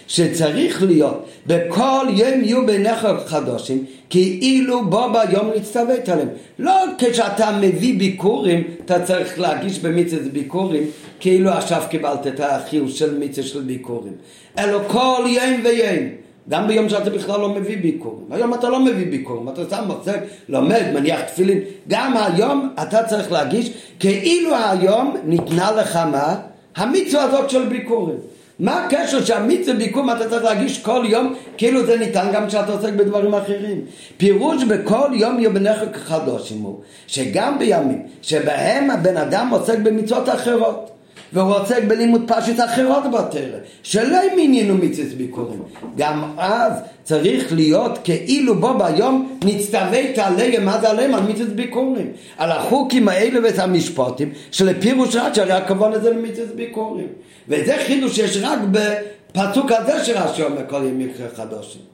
שצריך להיות בכל יום יהיו בעיניך חדושים כאילו בו ביום נצטוות עליהם לא כשאתה מביא ביקורים אתה צריך להגיש במצוות ביקורים כאילו עכשיו קיבלת את החיוב של מצווה של ביקורים אלא כל יום ויום גם ביום שאתה בכלל לא מביא ביקורים. היום אתה לא מביא ביקורים, אתה סתם מוצג, לומד, מניח תפילין. גם היום אתה צריך להגיש כאילו היום ניתנה לך מה? המצווה הזאת של ביקורים. מה הקשר שהמצווה ביקום אתה צריך להגיש כל יום כאילו זה ניתן גם כשאתה עוסק בדברים אחרים? פירוש בכל יום יומנך כחדושים הוא שגם בימים שבהם הבן אדם עוסק במצוות אחרות והוא עוסק בלימוד פשט אחרות בתרא, שלא עם עניינו מצוות ביקורים. גם אז צריך להיות כאילו בו ביום נצטוות עליהם, מה זה עליהם? על מצוות ביקורים. על החוקים האלה ואת המשפטים שלפירוש רש"י, הרי הכבוד הזה למצוות ביקורים. וזה חידוש שיש רק בפסוק הזה שרש"י אומר כל מקרה חדושים.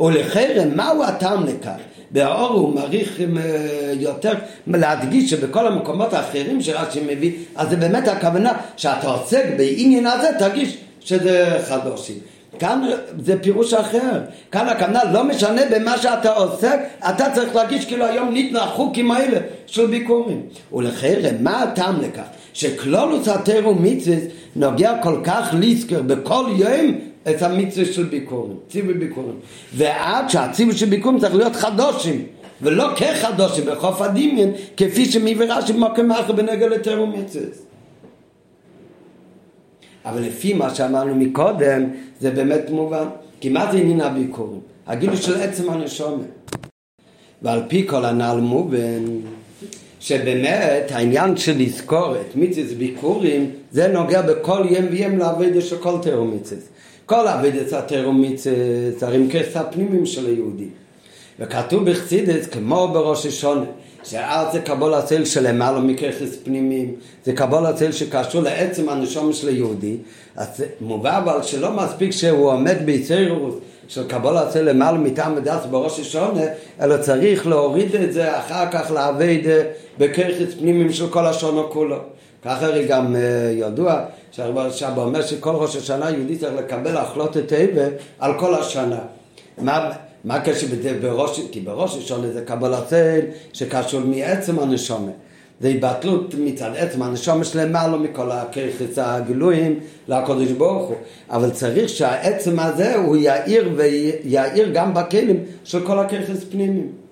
ולחרם, מהו הטעם לכך? באור הוא מעריך אה, יותר להדגיש שבכל המקומות האחרים שרש"י מביא, אז זה באמת הכוונה שאתה עוסק בעניין הזה, תרגיש שזה חדושים. כאן זה פירוש אחר, כאן הכוונה לא משנה במה שאתה עוסק, אתה צריך להרגיש כאילו היום ניתנו החוקים האלה של ביקורים. ולחרם, מה הטעם לכך? שכלולוס התר ומצווה נוגע כל כך לזכר בכל יום את המצווה של ביקורים, ציווי ביקורים. ועד שהציווי של ביקורים צריך להיות חדושים, ולא כחדושים בחוף הדמיין, כפי שמביא רש"י במקום אחר בנגע לתר ומצווה. אבל לפי מה שאמרנו מקודם, זה באמת מובן. כי מה זה עניין הביקורים? הגילוי של עצם הנשומת. ועל פי כל הנ"ל מובן שבאמת העניין של לזכור את מיציס ביקורים זה נוגע בכל יום ויום לעבודה של כל תירומיציס. כל התירומיציס זה הרימקס הפנימיים של היהודי. וכתוב בחסידס כמו בראש השונה שאז זה קבול הצל שלמעלה מככס פנימיים, זה קבול הצל שקשור לעצם הנשום של היהודי, אז מובא אבל שלא מספיק שהוא עומד ביצירות של קבול הצל למעלה מטעם ודס בראש השונה, אלא צריך להוריד את זה אחר כך לעבד בככס פנימיים של כל השונו כולו. ככה הרי גם אה, ידוע שהרבה שבא אומר שכל ראש השנה יהודי צריך לקבל החלטת איבה על כל השנה. מה, מה בזה בראש, כי בראש השונה זה קבלת צל שקשור מעצם הנשומה. זה התבטלות מצד עצם הנשומה שלמעלה מכל הכרחס הגילויים לקודש ברוך הוא. אבל צריך שהעצם הזה הוא יאיר ויאיר גם בכלים של כל הכרחס פנימיים.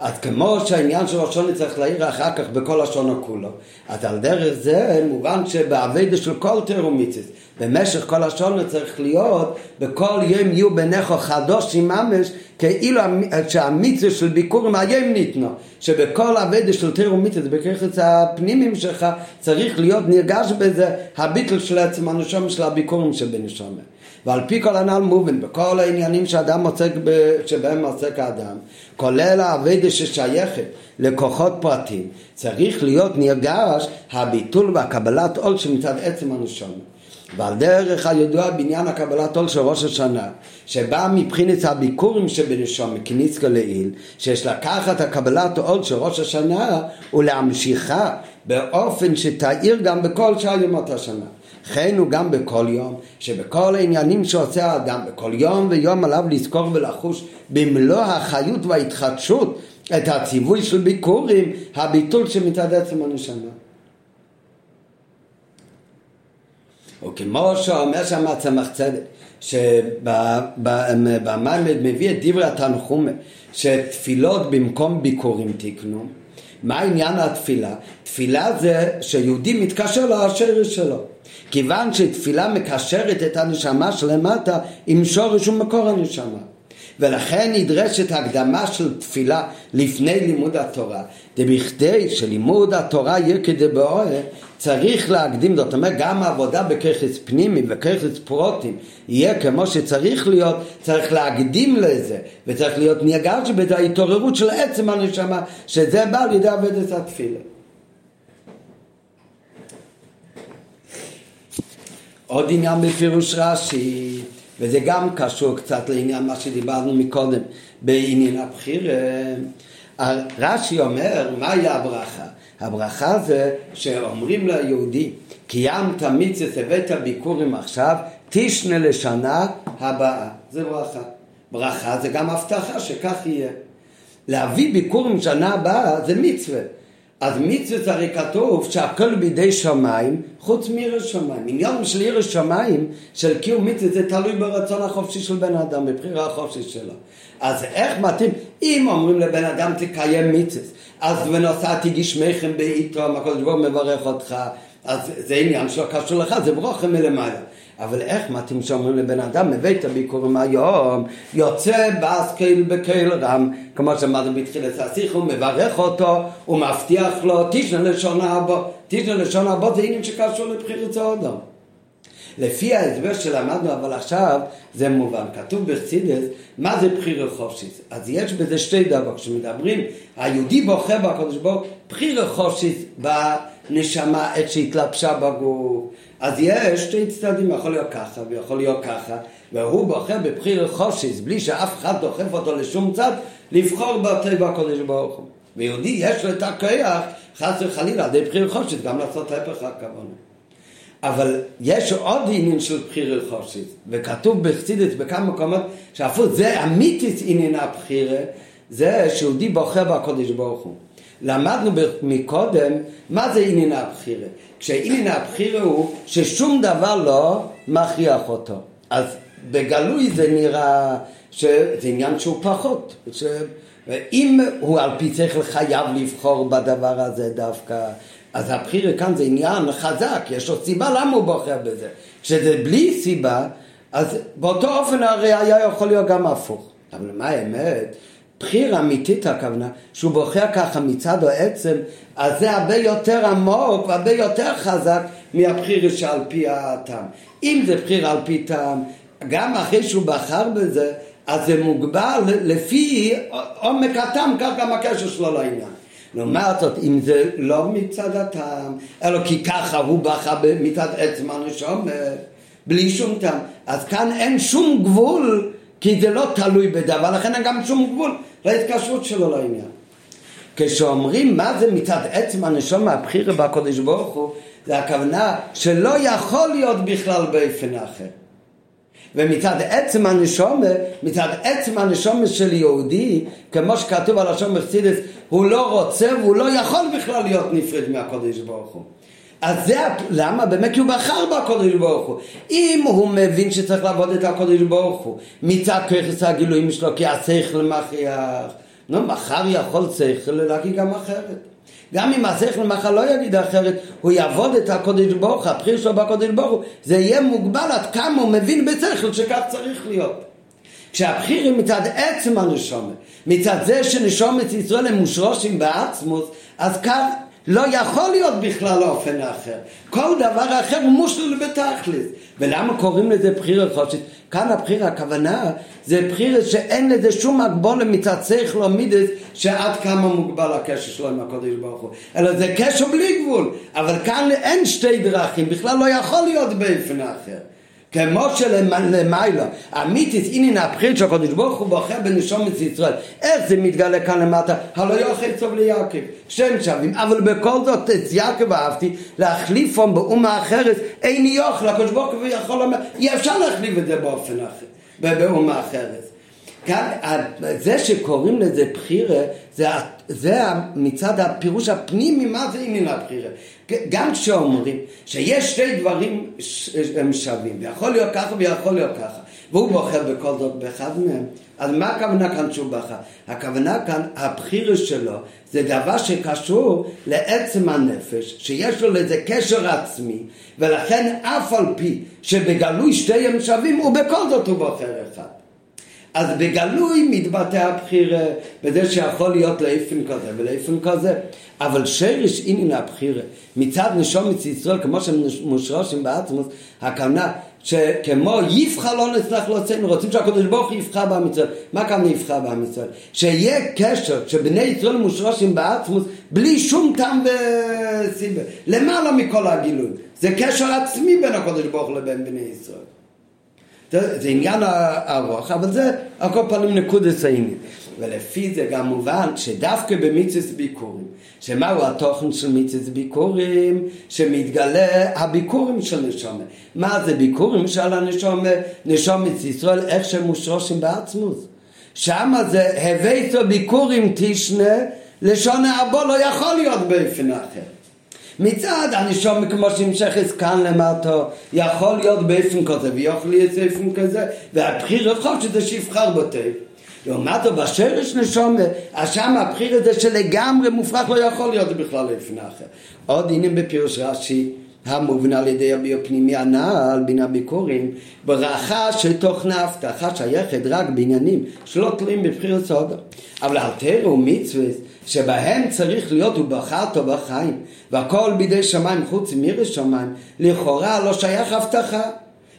אז כמו שהעניין של ראשון צריך להעיר אחר כך בכל לשון כולו, אז על דרך זה מובן שבאביידה של כל תירומיציס, במשך כל השונה צריך להיות, בכל יום יהיו ביניך חדוש ממש, כאילו שהמיצה של ביקורים היום ניתנו, שבכל אביידה של תירומיציס, בכרחץ הפנימיים שלך, צריך להיות נרגש בזה הביטל של עצם הנשום של הביקורים שבנשומת. ועל פי כל הנ"ל מובן, בכל העניינים שאדם עוסק, ב... שבהם עוסק האדם, כולל האבדה ששייכת לכוחות פרטים, צריך להיות נרגש הביטול והקבלת עול שמצד עצם הנשום. ועל דרך הידוע בעניין הקבלת עול של ראש השנה, שבא מבחינת הביקורים שבנשום כניסקה לעיל, שיש לקחת הקבלת עול של ראש השנה ולהמשיכה באופן שתאיר גם בכל שאר ימות השנה. כן הוא גם בכל יום, שבכל העניינים שעושה האדם, בכל יום ויום עליו לזכור ולחוש במלוא החיות וההתחדשות את הציווי של ביקורים, הביטול שמצד עצם הנשמה. וכמו שאומר שם הצמח צדק, שבמעמד מביא את דברי התנחומה, שתפילות במקום ביקורים תקנו. מה עניין התפילה? תפילה זה שיהודי מתקשר לשרש שלו. כיוון שתפילה מקשרת את הנשמה שלמטה עם שורש ומקור הנשמה. ולכן נדרשת הקדמה של תפילה לפני לימוד התורה. דבכדי שלימוד התורה יהיה כדבעוה צריך להקדים, זאת אומרת גם העבודה בככס פנימי וככס פרוטים יהיה כמו שצריך להיות, צריך להקדים לזה וצריך להיות נרגש בזה ההתעוררות של עצם הנשמה שזה בא על ידי עבודת התפילה. עוד עניין בפירוש רש"י וזה גם קשור קצת לעניין מה שדיברנו מקודם בעניין הבחיר. רש"י אומר, מהי הברכה? הברכה זה שאומרים ליהודי, קיימת מצווה הבאת ביקורים עכשיו, תשנה לשנה הבאה. זה ברכה. ברכה זה גם הבטחה שכך יהיה. להביא ביקורים שנה הבאה זה מצווה. אז מצווה הרי כתוב שהכל בידי שמיים חוץ מירש שמיים. עניין של ירש שמיים של קיום מצווה זה תלוי ברצון החופשי של בן אדם, בבחירה החופשית שלו. אז איך מתאים? אם אומרים לבן אדם תקיים מצווה, אז ונוסעתי גשמיכם בעיתו, הקדוש ברוך מברך אותך, אז זה עניין שלא קשור לך, זה ברוכם מלמעלה. אבל איך מתאים שאומרים לבן אדם, מבית הביקורים היום, יוצא באסקל בקהל רם, כמו שאמרנו בתחילת השיחה, הוא מברך אותו, הוא מבטיח לו, תשנה לשון הבא, תשנה לשון הבא זה עניין שקשור לבחירת האדם. לפי ההסבר שלמדנו אבל עכשיו זה מובן, כתוב בחסידס מה זה בחירה חופשית, אז יש בזה שתי דבר, כשמדברים היהודי בוחר בקדוש ברוך בחירה חופשית בנשמה עת שהתלבשה בגוף אז יש שתי צדדים, יכול להיות ככה ויכול להיות ככה, והוא בוחר בבחיר חושיס, בלי שאף אחד דוחף אותו לשום צד, לבחור בטבע הקודש ברוך הוא. ויהודי יש לו את הכוח, חס וחלילה, די בחיר חושיס, גם לעשות ההפך הכוונה. אבל יש עוד עניין של בחיר חושיס, וכתוב בחסידס בכמה מקומות, שאפילו זה אמיתית עניין הבחירה, זה שיהודי בוחר בקודש ברוך הוא. למדנו מקודם מה זה עניין הבחירה. כשעניין הבחירה הוא ששום דבר לא מכריח אותו. אז בגלוי זה נראה שזה עניין שהוא פחות. ש... אם הוא על פי שכל חייב לבחור בדבר הזה דווקא, אז הבחירה כאן זה עניין חזק, יש לו סיבה למה הוא בוחר בזה. כשזה בלי סיבה, אז באותו אופן הרי היה יכול להיות גם הפוך. אבל מה האמת? בחיר אמיתית הכוונה, שהוא בוחר ככה מצד העצם, אז זה הרבה יותר עמוק והרבה יותר חזק מהבחיר שעל פי הטעם. אם זה בחיר על פי טעם, גם אחרי שהוא בחר בזה, אז זה מוגבל לפי עומק הטעם, כך גם הקשר שלו לעניין. לעומת זאת, אם זה לא מצד הטעם, אלא כי ככה הוא בחר מצד עצם הנשום, בלי שום טעם, אז כאן אין שום גבול כי זה לא תלוי בדבר, לכן גם שום גבול להתקשרות שלו לעניין. כשאומרים מה זה מצד עצם הנשום הבחירה בקודש ברוך הוא, זה הכוונה שלא יכול להיות בכלל באופן אחר. ומצד עצם הנשומה, מצד עצם הנשומה של יהודי, כמו שכתוב על השום מרסידס, הוא לא רוצה והוא לא יכול בכלל להיות נפרד מהקודש ברוך הוא. אז זה, למה? באמת כי הוא בחר בקודש ברוך הוא. אם הוא מבין שצריך לעבוד את הקודש ברוך הוא, מצד ככס הגילויים שלו, כי השכל מכריח. נו, מחר יכול שכל להגיד גם אחרת. גם אם השכל מחר לא יגיד אחרת, הוא יעבוד את הקודש ברוך הוא, הבחיר שלו בקודש ברוך הוא, זה יהיה מוגבל עד כמה הוא מבין בשכל שכך צריך להיות. כשהבחיר היא מצד עצם הנשומת, מצד זה שנשומת ישראל הם מושרושים בעצמוס, אז כך לא יכול להיות בכלל אופן אחר. כל דבר אחר הוא מושלול בתכלס. ולמה קוראים לזה בחירה חושית? כאן הבחירה, הכוונה, זה בחירה שאין לזה שום הגבולה מצד שכל או מידס שעד כמה מוגבל הקשר שלו עם הקודש ברוך הוא. אלא זה קשר בלי גבול. אבל כאן אין שתי דרכים, בכלל לא יכול להיות באופן אחר. כמו שלמעלה, אמיתיס אינין הבחיר של הקדוש ברוך הוא בוחר בנשומת ישראל. איך זה מתגלה כאן למטה? הלא יוכל טוב ליעקב. שם שווים, אבל בכל זאת את יעקב אהבתי להחליפו באומה אחרת, אין יוכל, הקדוש ברוך הוא יכול לומר, אי אפשר להחליף את זה באופן אחר, באומה אחרת. כאן, זה שקוראים לזה בחירה, זה, זה מצד הפירוש הפנימי, מה זה עניין הבחירה. גם כשאומרים שיש שתי דברים הם שווים, ויכול להיות ככה ויכול להיות ככה, והוא בוחר בכל זאת באחד מהם, אז מה הכוונה כאן שהוא בחר? הכוונה כאן, הבחירה שלו זה דבר שקשור לעצם הנפש, שיש לו לזה קשר עצמי, ולכן אף על פי שבגלוי שתיהם שווים, ובכל זאת הוא בוחר אחד. אז בגלוי מתבטא הבחירה בזה שיכול להיות לאיפן כזה ולאיפן כזה. אבל שרש עניין הבחירה מצד נשומת ישראל כמו שמושרשים בעצמוס הכוונה שכמו יבחר לא נצטרך להוצאנו רוצים שהקדוש ברוך הוא יבחר בעם ישראל. מה כאן יבחר בעם ישראל? שיהיה קשר שבני ישראל מושרשים בעצמוס בלי שום טעם וסיבה. למעלה מכל הגילוי. זה קשר עצמי בין הקדוש ברוך הוא לבין בני ישראל זה, זה עניין ארוך, אבל זה על כל פנים נקודת העניין. ולפי זה גם מובן שדווקא במיצוס ביקורים, שמהו התוכן של מיצוס ביקורים? שמתגלה הביקורים של נשומת. מה זה ביקורים של הנשומת? נשומת ישראל, איך שהם מושרושים בעצמות. שמה זה הוויתו ביקורים תשנה, לשון האבו לא יכול להיות באופן אחר. מצד הנשום כמו שנמשכת כאן למטה יכול להיות באופן כזה ויכול להיות באופן כזה והבחיר יכול שזה שיבחר בטב לעומתו בשרש נשום אז שם הבחיר הזה שלגמרי מופרך לא יכול להיות בכלל לפני אחר. עוד הנה בפירוש רש"י המובן על ידי הביופנימי הנ"ל בין הביקורים ברכה שתוכנה הבטחה שייכת רק בעניינים שלא תלויים בבחיר סודו אבל אלתר ומצווה שבהם צריך להיות ובחרת בחיים והכל בידי שמיים חוץ מירי שמיים לכאורה לא שייך הבטחה.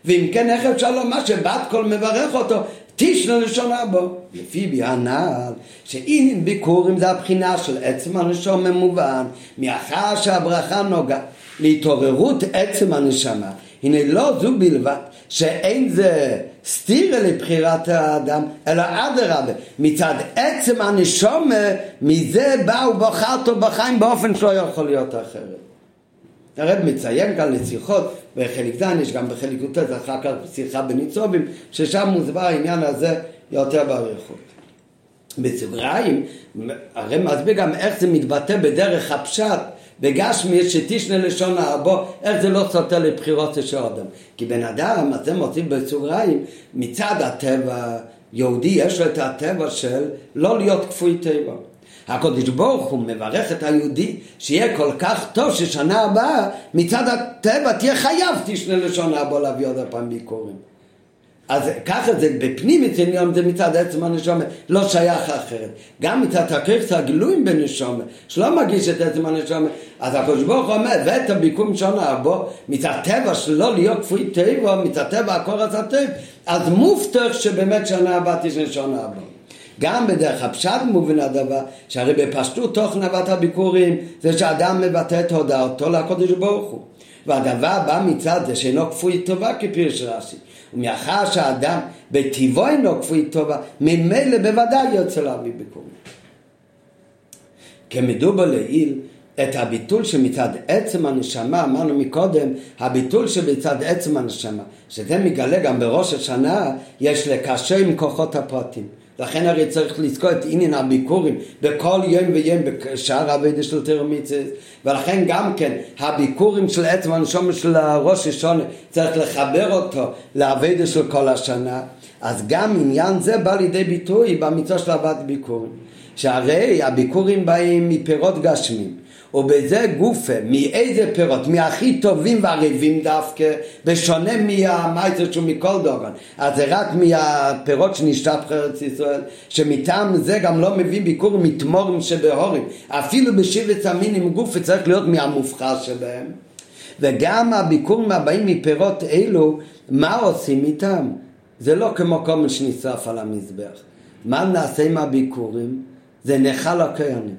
ואם כן איך אפשר לומר שבת קול מברך אותו? תשנה לשונה בו. לפי בי הנ"ל שאם ביקורים זה הבחינה של עצם הנשום ממובן מאחר שהברכה נוגעת להתעוררות עצם הנשמה. הנה לא זו בלבד שאין זה סתירה לבחירת האדם, אלא אדרבה, מצד עצם הנשומה, מזה באו בחרתו בחיים באופן שלא יכול להיות אחרת. הרב מציין כאן לשיחות, בחלק ז' יש גם בחלק י"ט, אחר כך שיחה בניצובים, ששם מוסבר העניין הזה יותר באריכות. בסוגריים, הרי מסביר גם איך זה מתבטא בדרך הפשט בגשמי שתשנה לשון האבו, איך זה לא סותר לבחירות של אדם. כי בן אדם, אתם מוצאים בסוגריים, מצד הטבע, יהודי יש לו את הטבע של לא להיות כפוי טבע. הקדוש ברוך הוא מברך את היהודי שיהיה כל כך טוב ששנה הבאה מצד הטבע תהיה חייב תשנה לשון האבו להביא עוד הפעם ביקורים. אז ככה זה בפנים עניין זה מצד עצם הנשומת, לא שייך אחרת. גם מצד הכיכס הגלויים בנשומת, שלא מגיש את עצם הנשומת, אז הקדוש ברוך הוא אומר, ואת הביקום שונה הבו, מצד טבע שלא להיות כפוי טבע, מצד טבע הקורס הטבע, אז מובטח שבאמת שנה הבאה תשנה שונה הבא. גם בדרך הפשט מובן הדבר, שהרי בפשטות תוך נבת הביקורים, זה שאדם מבטא את הודעתו לקדוש ברוך הוא. והדבר בא מצד זה שאינו כפוי טובה כפירש רש"י. ומאחר שהאדם בטבעו אינו כפוי טובה, ממילא בוודאי יוצא להביא ביקורים. כמדובר לעיל, את הביטול שמצד עצם הנשמה, אמרנו מקודם, הביטול שמצד עצם הנשמה, שזה מגלה גם בראש השנה, יש לקשר עם כוחות הפרטים. לכן הרי צריך לזכור את עניין הביקורים. בכל יום ויום בשער הווידה של תרמיצס ולכן גם כן הביקורים של עצם הנשום של ראש השונה צריך לחבר אותו לאבדה של כל השנה. אז גם עניין זה בא לידי ביטוי במצווה של הבאת ביקורים. שהרי הביקורים באים מפירות גשמים ובזה גופה, מאיזה פירות, מהכי טובים והריבים דווקא, בשונה מהמייצר שהוא מכל דוגן. אז זה רק מהפירות שנשתת ארץ ישראל, שמטעם זה גם לא מביא ביקור מתמורים שבהורים. אפילו בשבט המינים גופה צריך להיות מהמובחר שבהם. וגם הביקורים הבאים מפירות אלו, מה עושים איתם? זה לא כמו מה שנשרף על המזבח. מה נעשה עם הביקורים? זה נחל הכהנים.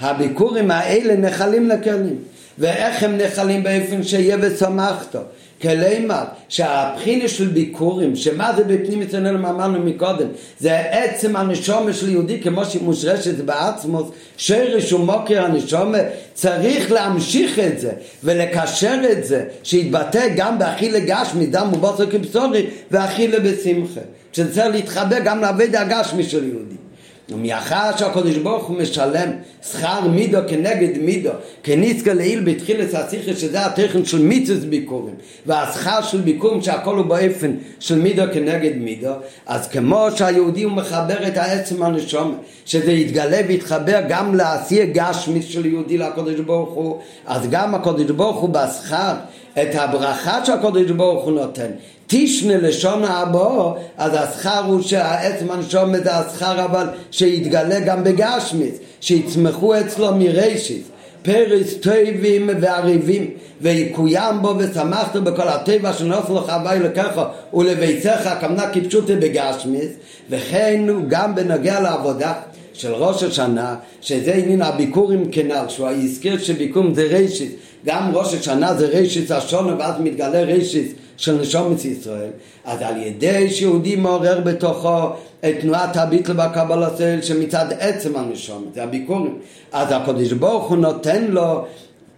הביקורים האלה נחלים לכהנים. ואיך הם נחלים באופן שיהיה ושמחתו? כלימר, שהבחינה של ביקורים, שמה זה בפנים אצלנו אמרנו מקודם, זה עצם הנשומה של יהודי כמו שהיא מושרשת בעצמוס, שרש ומוקר הנשומה, צריך להמשיך את זה ולקשר את זה, שיתבטא גם באכילה גשמי, דם ובוסר כבשורי, ואכילה בשמחה. שזה צריך להתחבר גם לעבד הגשמי של יהודי. ומאחר שהקדוש ברוך הוא משלם שכר מידו כנגד מידו כניסקה לעיל בתחילת השיחה שזה התכן של מיצוס ביקורים והשכר של ביקורים שהכל הוא באופן של מידו כנגד מידו אז כמו שהיהודי הוא מחבר את העצם הנשום שזה יתגלה ויתחבר גם לעשייה גשמית של יהודי לקדוש ברוך הוא אז גם הקדוש ברוך הוא בשכר את הברכה שהקדוש ברוך הוא נותן תשנה לשון הבא, אז השכר הוא שהעצם הנשום זה השכר אבל שיתגלה גם בגשמיס, שיצמחו אצלו מרשיס. פרס טובים ועריבים ויקוים בו ושמחת בכל הטבע שנוסו לך הווי לקחו ולביציך כמנה כפשוטי בגשמיס וכן גם בנוגע לעבודה של ראש השנה שזה עניין הביקורים כנ"ל שהוא הזכיר שביקורים זה רשיס גם ראש השנה זה רשיס השונה ואז מתגלה רשיס של נשומת ישראל, אז על ידי שיהודי מעורר בתוכו את תנועת הביטל והקבלה סל שמצד עצם הנשומת, זה הביקורים, אז הקדוש ברוך הוא נותן לו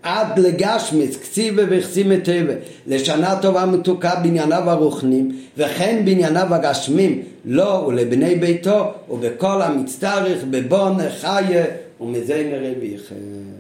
עד לגשמיס, קציבה וכסימה טבע, לשנה טובה מתוקה בענייניו הרוחנים, וכן בענייניו הגשמים, לו ולבני ביתו, ובכל המצטרך בבון חיה ומזה נראה ויחד.